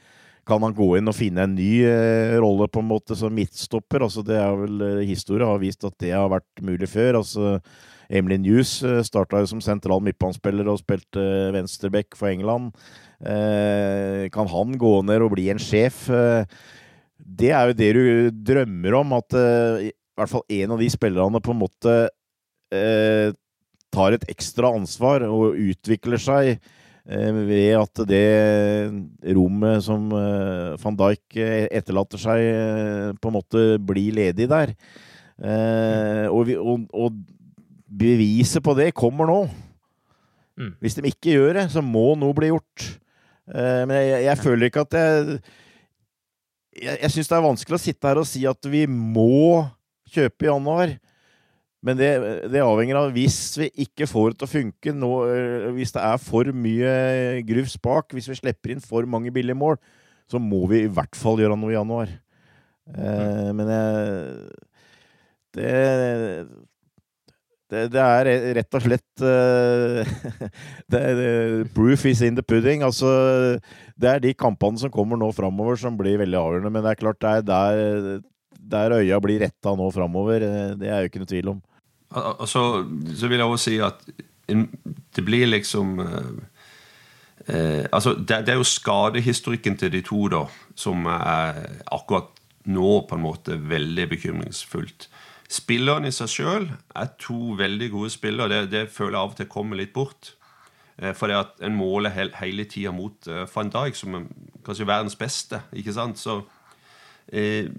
Kan han gå inn og finne en ny eh, rolle på en måte som midtstopper? Altså, det er vel historien Historie har vist at det har vært mulig før. altså Emily News eh, starta som sentral midtbanespiller og spilte eh, venstreback for England. Eh, kan han gå ned og bli en sjef? Det er jo det du drømmer om, at i hvert fall en av de spillerne på en måte tar et ekstra ansvar og utvikler seg ved at det rommet som van Dijk etterlater seg, på en måte blir ledig der. Og, og, og beviset på det kommer nå. Mm. Hvis de ikke gjør det, så må noe bli gjort. Uh, men jeg, jeg, føler ikke at jeg Jeg, jeg syns det er vanskelig å sitte her og si at vi må kjøpe i januar. Men det, det avhenger av hvis vi ikke får det til å funke, nå, uh, hvis det er for mye grufs bak, hvis vi slipper inn for mange billige mål, så må vi i hvert fall gjøre noe i januar. Uh, mm. Men jeg det, det, det, er rett og slett uh, det, det, Proof is in the pudding. Altså, det er de kampene som kommer nå framover, som blir veldig avgjørende. Men det er klart, det er der, der øya blir retta nå framover. Eh, det er jo ikke noe tvil om. Altså, så vil jeg også si at det blir liksom uh, uh, Altså, det, det, er jo skadehistorikken til de to da som er akkurat nå på en måte veldig bekymringsfullt. Spillerne i seg sjøl er to veldig gode spillere. Det, det, føler jeg av og til kommer litt bort. Eh, for det at en måler he hele tida mot uh, van Dijk, som er kanskje verdens beste. ikke sant? Så, eh,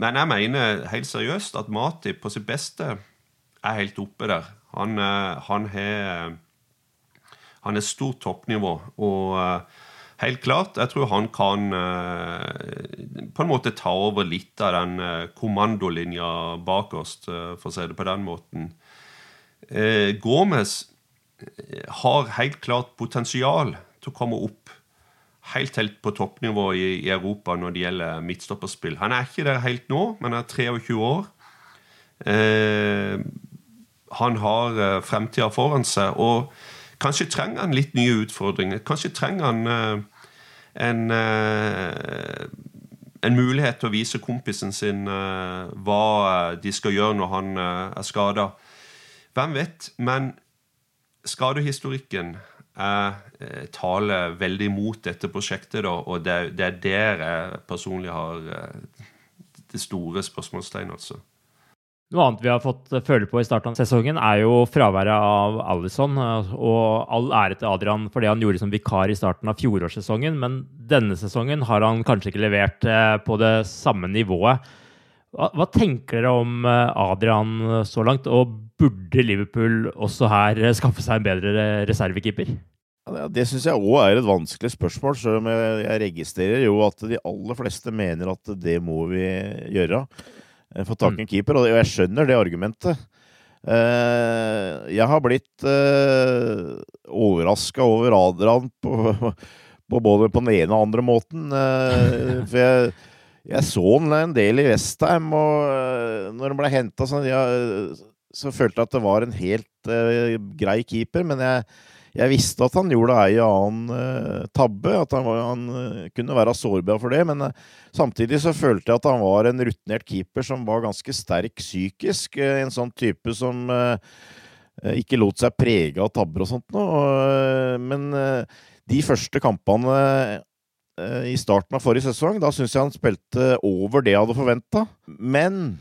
men jeg mener helt seriøst at Mati på sitt beste er helt oppe der. Han, uh, han har Han stort toppnivå. og helt klart. Jeg tror han kan eh, på en måte ta over litt av den eh, kommandolinja bakerst, eh, for å si det på den måten. Gomez har helt klart potensial til å komme opp helt helt på toppnivå i, i Europa når det gjelder midtstopperspill. Han er ikke der helt nå, men er 23 år. Eh, han har eh, fremtida foran seg. og Kanskje trenger han litt nye utfordringer. Kanskje trenger han uh, en, uh, en mulighet til å vise kompisen sin uh, hva de skal gjøre når han er skada. Hvem vet? Men skadehistorikken er, taler veldig mot dette prosjektet, da, og det, det, er der jeg personlig har det store spørsmålstegnet. Altså. Noe annet vi har fått føle på i starten av sesongen, er jo fraværet av Alison. Og all ære til Adrian for det han gjorde som vikar i starten av fjorårssesongen. Men denne sesongen har han kanskje ikke levert eh, på det samme nivået. Hva, hva tenker dere om eh, Adrian så langt? Og burde Liverpool også her skaffe seg en bedre reservekeeper? Det syns jeg òg er et vanskelig spørsmål, selv om jeg registrerer jo at de aller fleste mener at det må vi gjøre. Eh, få tak i en mm. keeper, og jeg skjønner det argumentet. Eh, jeg har blitt eh, overraska over Adrian på, på, både på den ene og andre måten. for jeg, jeg så han en del i Westham, og når han ble henta så, så følte jeg at det var en helt grei keeper, men jeg jeg visste at han gjorde ei annen uh, tabbe, at han, var, han uh, kunne være sårbar for det. Men uh, samtidig så følte jeg at han var en rutinert keeper som var ganske sterk psykisk. en sånn type som ikke lot seg prege av tabber og sånt noe. men de første kampene i starten av forrige sesong, da syns jeg han spilte over det jeg hadde forventa. Men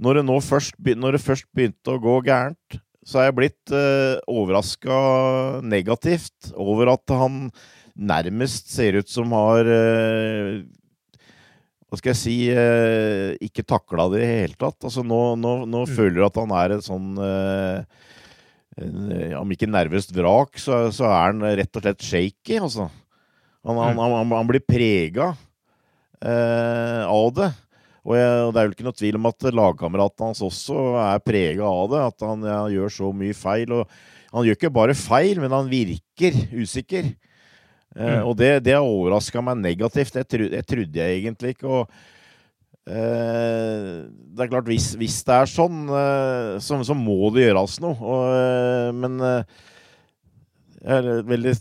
når det først, når det først begynte å gå gærent, så er jeg blitt uh, overraska negativt over at han nærmest ser ut som har uh, hva skal jeg si eh, ikke takla det i det hele tatt. Altså, nå, nå, nå Mm. føler du at han er et sånn eh, Om ikke nervøst vrak, så, så er han rett og slett shaky, altså. Han, han, Mm. han, han, blir prega eh, av det. Og, jeg, og det er vel ikke noe tvil om at lagkameratene hans også er prega av det. At han ja, gjør så mye feil. Og han gjør ikke bare feil, men han virker usikker. Eh, Mm. og det, det overraska meg negativt. Det, tro, det trodde jeg egentlig ikke. Og eh, det er klart, hvis, hvis det er sånn, eh, så, så må det gjøres noe. Og, eh, men eh, jeg er veldig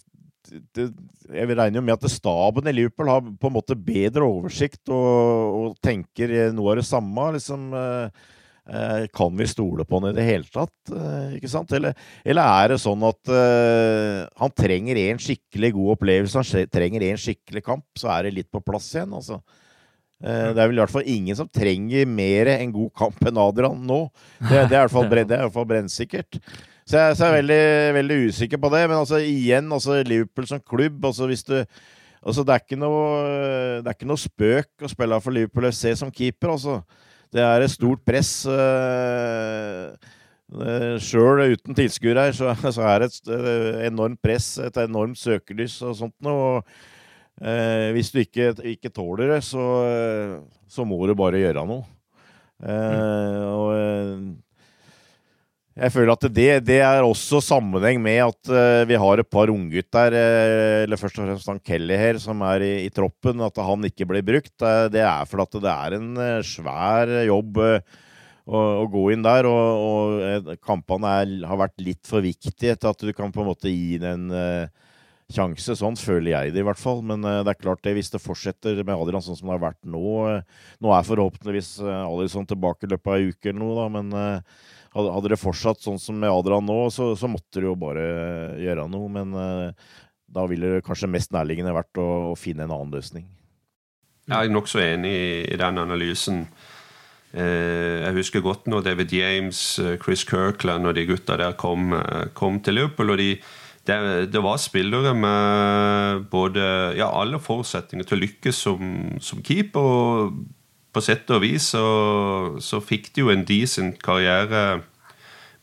det, jeg vil regne jo med at staben i Liverpool har på en måte bedre oversikt og, og tenker noe av det samme. liksom eh, eh, Kan vi stole på han i det hele tatt? eh, ikke sant? Eller, eller er det sånn at eh, han trenger en skikkelig god opplevelse, han trenger en skikkelig kamp, så er det litt på plass igjen? altså. Eh, Det er vel i hvert fall ingen som trenger mer en god kamp enn Adrian nå. Det, er det er i hvert fall brennsikkert. Så jeg, så jeg er veldig, veldig usikker på det. Men altså igjen, altså Liverpool som klubb altså hvis du Altså det er ikke noe Det er ikke noe spøk å spille for Liverpool FC som keeper, altså. Det er et stort press. Uh, Sjøl uten tilskuere her, så, så er det et enormt press, et enormt søkelys og sånt noe. og uh, hvis du ikke, ikke tåler det, så, så må du bare gjøre noe. Eh, og jeg føler at det, det er også sammenheng med at uh, vi har et par unggutter, uh, eller først og fremst han Kelly her, som er i, i troppen. At han ikke blir brukt, uh, det er fordi at det er en eh, svær jobb eh, å, å gå inn der. Og, og eh, kampene er, har vært litt for viktige til at du kan på en måte gi den eh, sjanse. Sånn føler jeg det i hvert fall. Men eh, det er klart det hvis det fortsetter med Adrian sånn som det har vært nå eh, Nå er forhåpentligvis Alisson tilbake i løpet av ei uke eller noe, da, men eh, hadde, det fortsatt sånn som med Adrian nå, så, så måtte det jo bare gjøre noe. Men eh, da ville det kanskje mest nærliggende vært å, å finne en annen løsning. Jeg er nokså enig i, den analysen. Eh, jeg husker godt når David James, eh, Chris Kirkland og de gutta der kom, kom til Liverpool. og de det, det, var spillere med både ja, alle forutsetninger til å lykkes som, som keeper. Og på sett og vis så, så fikk de jo en decent karriere,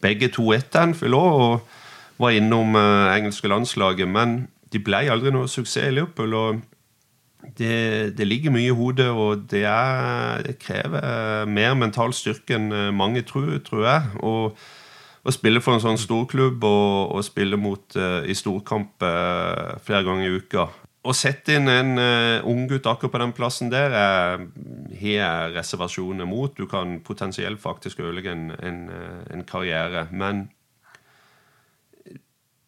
begge to etter Anfield òg, og var innom eh, engelske landslaget. Men de ble aldri noe suksess i Liverpool. og det, det, ligger mye i hodet, og det, er, det krever mer mental styrke enn mange tror, tror jeg. Å spille for en sånn storklubb og, og spille mot uh, i storkamp uh, flere ganger i uka. Å sette inn en uh, unggutt akkurat på den plassen der har jeg reservasjoner mot. Du kan potensielt faktisk ødelegge en, en, en karriere. Men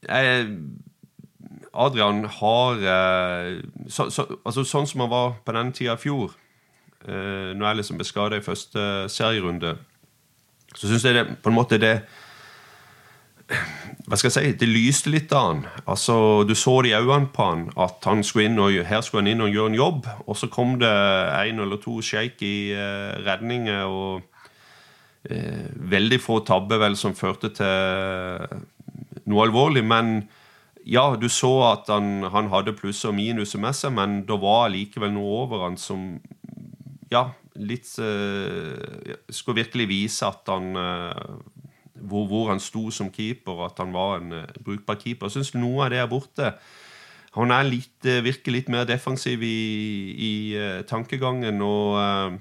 jeg Adrian har så, så, altså Sånn som han var på den tida i fjor uh, Når jeg liksom ble i første serierunde, så syns jeg det på en måte det hva skal jeg si, Det lyste litt av han. Altså, Du så det i øynene på han at han skulle inn og, her skulle han inn og gjøre en jobb. Og så kom det en eller to shaky uh, redninger og uh, veldig få tabber vel som førte til noe alvorlig. Men ja, du så at han, han hadde pluss og minus med seg, men det var likevel noe over han som ja, litt uh, Skulle virkelig vise at han hvor, hvor, han sto som keeper, at han var en uh, brukbar keeper. Jeg syns noe av det er borte. Han er litt, uh, virker litt mer defensiv i, i uh, tankegangen og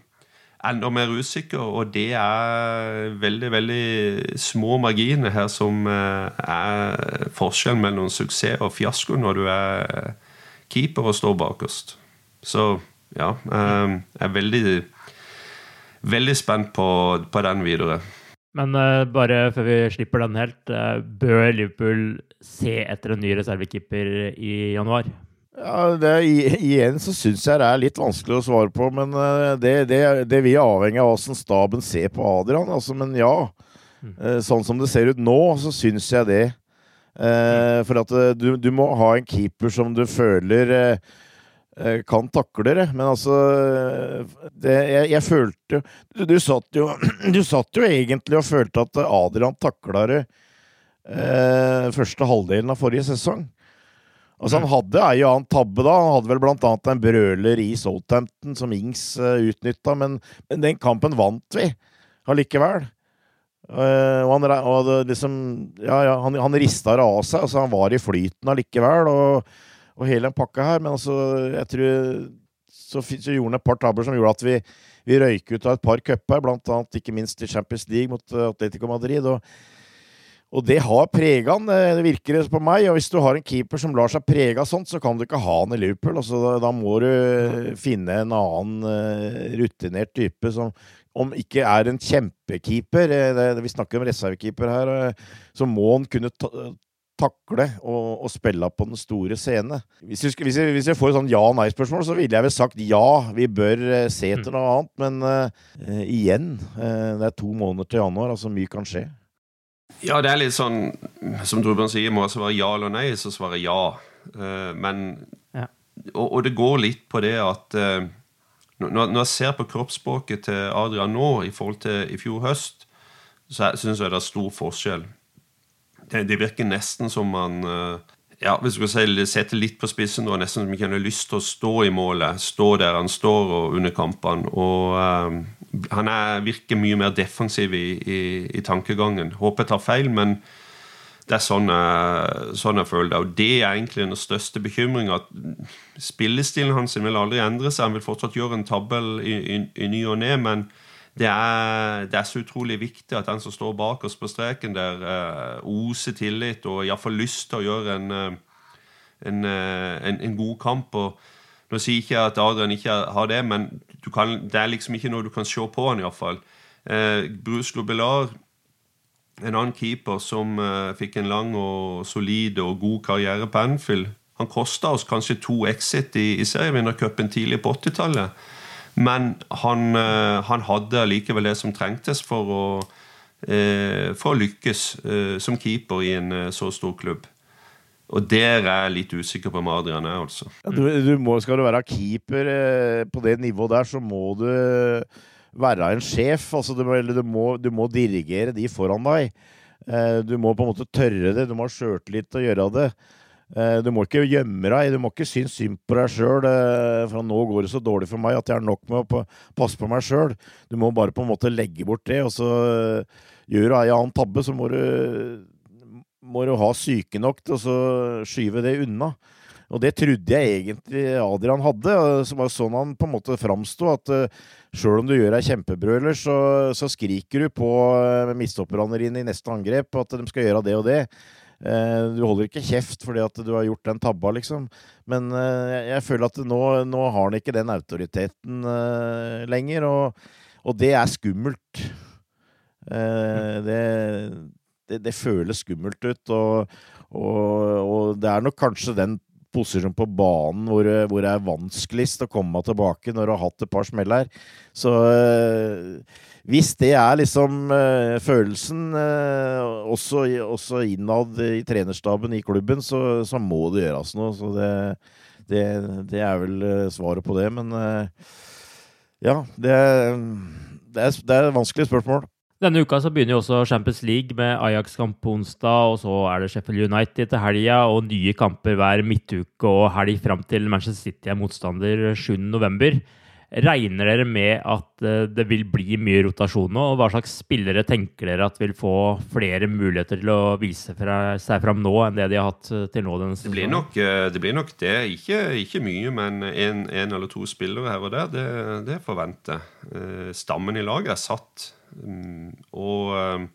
enda mer usikker. Og det er veldig, veldig små marginer her som er forskjellen mellom suksess og fiasko når du er keeper og står bakerst. Så ja, jeg er veldig, veldig spent på, på den videre. Men uh, bare før vi slipper den helt, uh, bør Liverpool se etter en ny reservekeeper i januar? Ja, det, Igjen så syns jeg det er litt vanskelig å svare på, men uh, det, det, det vil avhenge av hvordan staben ser på Adrian. Altså, men ja, sånn som det ser ut nå, så syns jeg det. for at du, du, må ha en keeper som du føler kan takle det, men altså det, jeg, jeg, følte du, du, satt jo, du satt jo egentlig og følte at Adrian takla det eh, første halvdelen av forrige sesong. Altså Han hadde ei og annen tabbe da. Han hadde vel blant annet en brøler i Southampton som Ings uh, utnytta, men, men, den kampen vant vi allikevel. Uh, og han, og liksom, ja, ja, han, han rista det av seg. altså Han var i flyten allikevel, og, og hele den pakka her. Men altså, jeg tror så, så gjorde han et par tabber som gjorde at vi, vi røyk ut av et par cuper, blant annet ikke minst i Champions League mot uh, Atletico Madrid. og og det har prega han, det virker det på meg. Og hvis du har en keeper som lar seg prege av sånt, så kan du ikke ha han i Liverpool. Altså, da, da, må du finne en annen uh, rutinert type som om ikke er en kjempekeeper, eh, det, vi snakker om reservekeeper her, så må han kunne ta, takle og, spille på den store scene. Hvis jeg, hvis jeg, hvis jeg får et sånn ja-nei-spørsmål, så ville jeg vel sagt ja, vi bør uh, se etter mm. noe annet. Men igjen, det er to måneder til januar, altså mye kan skje. Ja, det er litt sånn Som Drubjørn sier, må svare ja eller nei, så svarer jeg ja. Uh, men ja. Og, og, det går litt på det at uh, når, når, jeg ser på kroppsspråket til Adrian nå i forhold til i fjor høst, så syns jeg det er stor forskjell. Det, det virker nesten som man uh, ja, hvis skal si, sette litt på spissen, da, nesten som ikke han har lyst til å stå i målet. Stå der han står og under kampene. Og um, han er, virker mye mer defensiv i, i, i, tankegangen. Håper jeg tar feil, men det er sånn jeg, sånn jeg føler det. Og det er egentlig den største bekymringa. Spillestilen hans vil aldri endre seg. Han vil fortsatt gjøre en tabell i, i ny og ne, men det er, det er, så utrolig viktig at den som står bak oss på streken der, uh, oser tillit og iallfall lyst til å gjøre en, uh, en, uh, en, en god kamp. og nå sier jeg ikke at Adrian ikke har det, men kan, det er liksom ikke noe du kan se på han iallfall. Eh, Bruce Globelar, en annen keeper som eh, fikk en lang og solid og god karriere på Anfield, han kosta oss kanskje to exit i, i serievinnercupen tidlig på 80-tallet. Men han, eh, han, hadde likevel det som trengtes for å, eh, for å lykkes eh, som keeper i en så stor klubb. Og der er jeg litt usikker på om Adrian er, altså. Du, du må, skal du være keeper på det nivået der, så må du være en sjef. Altså, du, du, må, du må dirigere de foran deg. Du må på en måte tørre det. Du må ha sjøltillit til å gjøre det. Eh, du må ikke gjemme deg. Du må ikke synes synd på deg sjøl. For nå går det så dårlig for meg at jeg er nok med å passe på meg sjøl. Du må bare på en måte legge bort det. Og så gjør du ei annen tabbe, så må du må du ha syke nok til å skyve det unna. Og det trodde jeg egentlig Adrian hadde. Det var sånn han på en måte framsto. At sjøl om du gjør deg kjempebrøler, så, så, skriker du på midtstopperne dine i neste angrep at de skal gjøre det og det. Uh, du holder ikke kjeft fordi at du har gjort den tabba, liksom. Men uh, jeg føler at nå, nå, har han ikke den autoriteten lenger, og, og, det er skummelt. det det, det føles skummelt ut. Og, og, og, det er nok kanskje den posisjonen på banen hvor, hvor, det er vanskeligst å komme tilbake når du har hatt et par smell her. Så hvis det er liksom øh, følelsen, øh, også, også, innad i trenerstaben i klubben, så, så må det gjøres noe. Så det, det, det, er vel svaret på det. Men ja, det, det er, det er et vanskelig spørsmål. Denne uka så begynner jo også Champions League med Ajax-kamp på onsdag, og så er det Sheffield United til helga, og nye kamper hver midtuke og helg fram til Manchester City er motstander 7.11. Regner dere med at eh, det vil bli mye rotasjon nå? og Hva slags spillere tenker dere at vil få flere muligheter til å vise seg fram nå enn det de har hatt eh, til nå? det, blir nok, eh, det blir nok det. Ikke, ikke mye, men en, en, eller to spillere her og der, det, det forventer Stammen i laget er satt. Mm, og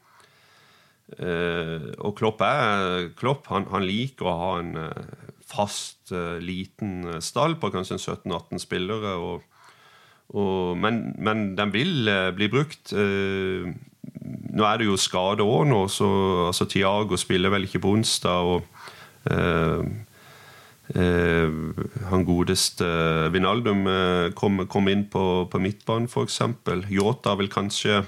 og Klopp er Klopp, han, han, liker å ha en fast, liten stall på kanskje 17-18 spillere. Og, og, men, men, den vil bli brukt. nå er det jo skade òg nå, så altså, Tiago spiller vel ikke på onsdag. og han godeste Vinaldum kom, kom, inn på, på midtbanen, f.eks. Yota vil kanskje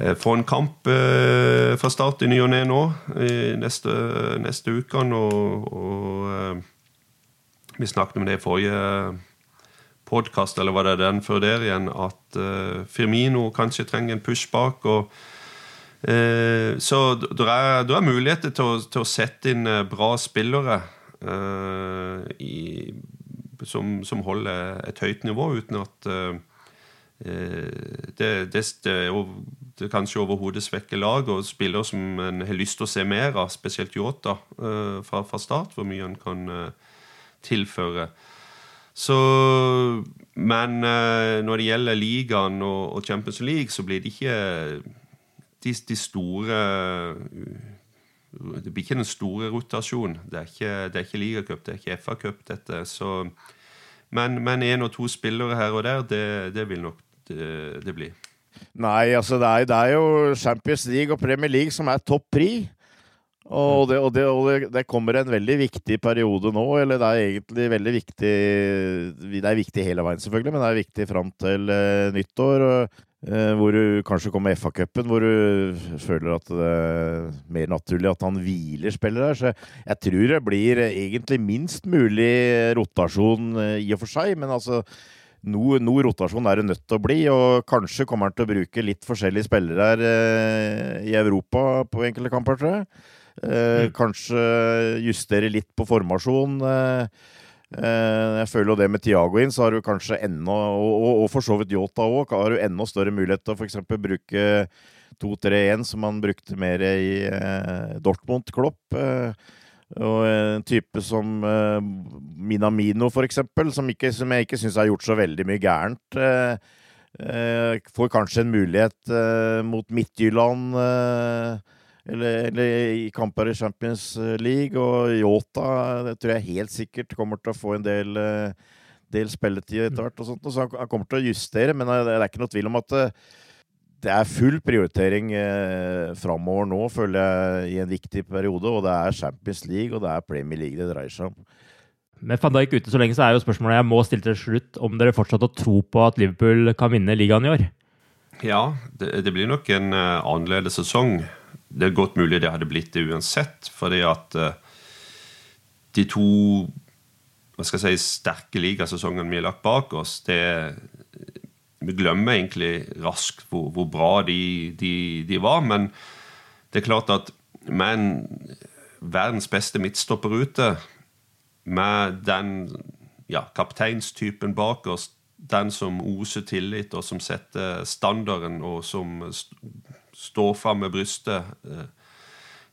Eh, få en kamp eh, fra start i ny og ne nå neste, neste uke. Og, og eh, vi snakket om det i forrige podkast, eller var det den før der igjen, at uh, Firmino kanskje trenger en push bak. og uh, Så det er, er, muligheter til å, til å, sette inn uh, bra spillere. eh, i, som, som, holder et høyt nivå, uten at eh, det, det, det, det kanskje overhodet svekker laget. Og spillere som en har lyst til å se mer av, spesielt Yota fra, fra, start, hvor mye han kan tilføre. Så, men når det gjelder ligaen og, Champions League, så blir det ikke de, de store det blir ikke den store rotasjonen. Det er ikke, det er ikke ligacup, det er ikke FA-cup, dette. Så, men én og to spillere her og der, det, det vil nok det, det, bli. Nei, altså det er, det er, jo Champions League og Premier League som er topp pri. Og, det, og, og det, kommer en veldig viktig periode nå. Eller det er egentlig veldig viktig Det er viktig hele veien, selvfølgelig, men det er viktig fram til uh, nyttår. Eh, hvor du kanskje kommer FA-cupen, hvor du føler at det er mer naturlig at han hviler spillere. der. Så jeg tror det blir egentlig minst mulig rotasjon uh, i og for seg, men altså noe, noe rotasjon er det nødt til å bli, og kanskje kommer han til å bruke litt forskjellige spillere her i Europa på enkelte kamper, tror jeg. Eh, mm. Kanskje justere litt på formasjon. Eh, Eh, jeg føler jo det med Tiago inn, så har du kanskje enda, og, og for så vidt Yota òg, har du enda større mulighet til å f.eks. bruke 2-3-1, som man brukte mer i Dortmund-Klopp. Eh, og en type som Minamino, f.eks., som, ikke, som jeg ikke syns har gjort så veldig mye gærent. Får kanskje en mulighet mot Midtjylland. Eh, eller, eller, i kamper i Champions League. Og Yota det tror jeg helt sikkert kommer til å få en del, eh, del spilletid etter hvert. og sånt, Så han kommer til å justere, men det er ikke noe tvil om at det, eh, det er full prioritering eh, framover nå, føler jeg, i en viktig periode. Og det er Champions League og det er Premier League det dreier seg om. Med van Dijk ute så lenge, så er jo spørsmålet jeg må stille til slutt om dere fortsatt har tro på at Liverpool kan vinne ligaen i år? Ja, det, det blir nok en uh, annerledes sesong det er godt mulig det hadde blitt det uansett, fordi at uh, de to hva skal jeg si, sterke ligasesongene vi har lagt bak oss, det Vi glemmer egentlig raskt hvor, hvor bra de, de, de, var, men det er klart at med en verdens beste midtstopper ute, med den ja, kapteinstypen bak oss, den som oser tillit, og som setter standarden, og som stå fram med brystet eh,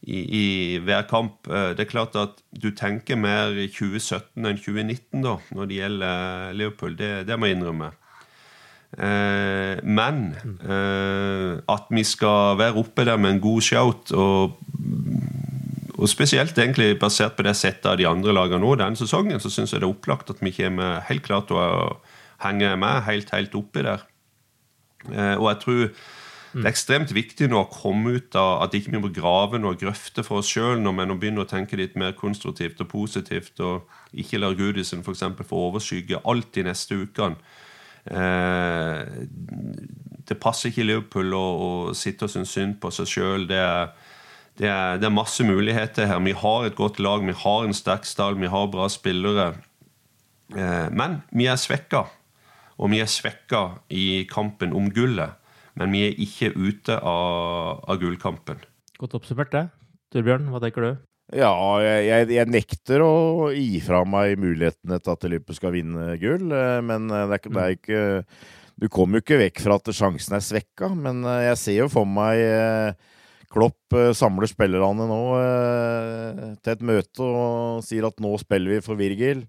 i, i, hver kamp. Eh, det er klart at du tenker mer 2017 enn 2019 da, når det gjelder Liverpool. Det, det må jeg innrømme. Eh, men eh, at vi skal være oppe der med en god shout, og, og spesielt egentlig basert på det settet av de andre lagene nå denne sesongen, så syns jeg det er opplagt at vi kommer helt klart til å henge med helt, helt oppi der. Eh, og jeg tror det er ekstremt viktig nå å komme ut av at ikke vi må grave noe grøfte for oss sjøl men å begynne å tenke litt mer konstruktivt og positivt, og ikke la Gudisen f.eks. få overskygge alt de neste ukene. Eh, det passer ikke Liverpool å, å sitte og synes synd på seg sjøl. Det, det, det, er masse muligheter her. Vi har et godt lag, vi har en sterk stall, vi har bra spillere. Eh, men vi er svekka, og vi er svekka i kampen om gullet men vi er ikke ute av, av gullkampen. Godt oppsummert, det. Torbjørn, hva tenker du? Ja, jeg, jeg, nekter å gi fra meg mulighetene til at Liverpool skal vinne gull. Eh, men eh, det er, det er ikke Du kommer jo ikke vekk fra at sjansen er svekka, men eh, jeg ser jo for meg Klopp samler spillerne nå til et møte og sier at nå spiller vi for Virgil.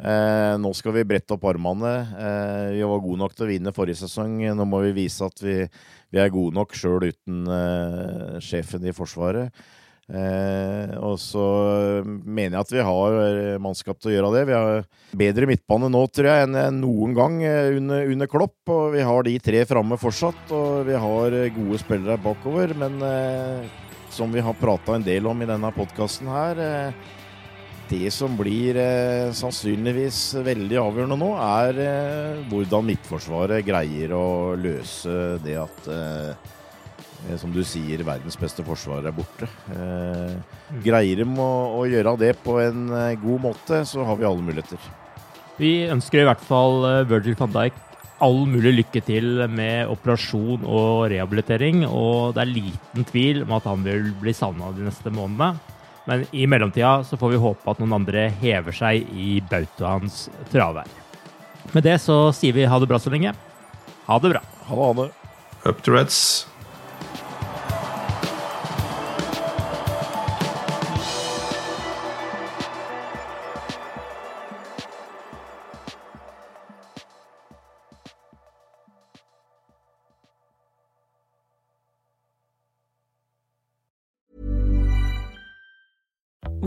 Eh, nå skal vi brette opp armene. Eh, vi var gode nok til å vinne forrige sesong. Nå må vi vise at vi, vi er gode nok sjøl uten eh, sjefen i Forsvaret. Eh, og så mener jeg at vi har mannskap til å gjøre det. Vi har bedre midtbane nå, tror jeg, enn noen gang eh, under, under Klopp. Og vi har de tre framme fortsatt, og vi har gode spillere bakover. Men eh, som vi har prata en del om i denne podkasten her det som blir eh, sannsynligvis veldig avgjørende nå, er eh, hvordan Midtforsvaret greier å løse det at eh, eh som du sier, verdens beste forsvar er borte. Eh, mm. greier de å, å, gjøre det på en eh, god måte, så har vi alle muligheter. Vi ønsker i hvert fall Virgil van Dijk all mulig lykke til med operasjon og rehabilitering. Og det er liten tvil om at han vil bli savna de neste månedene. Men i mellomtida så får vi håpe at noen andre hever seg i bautaens travvær. Med det så sier vi ha det bra så lenge. Ha det bra. Ha det, ha det. Up to Reds.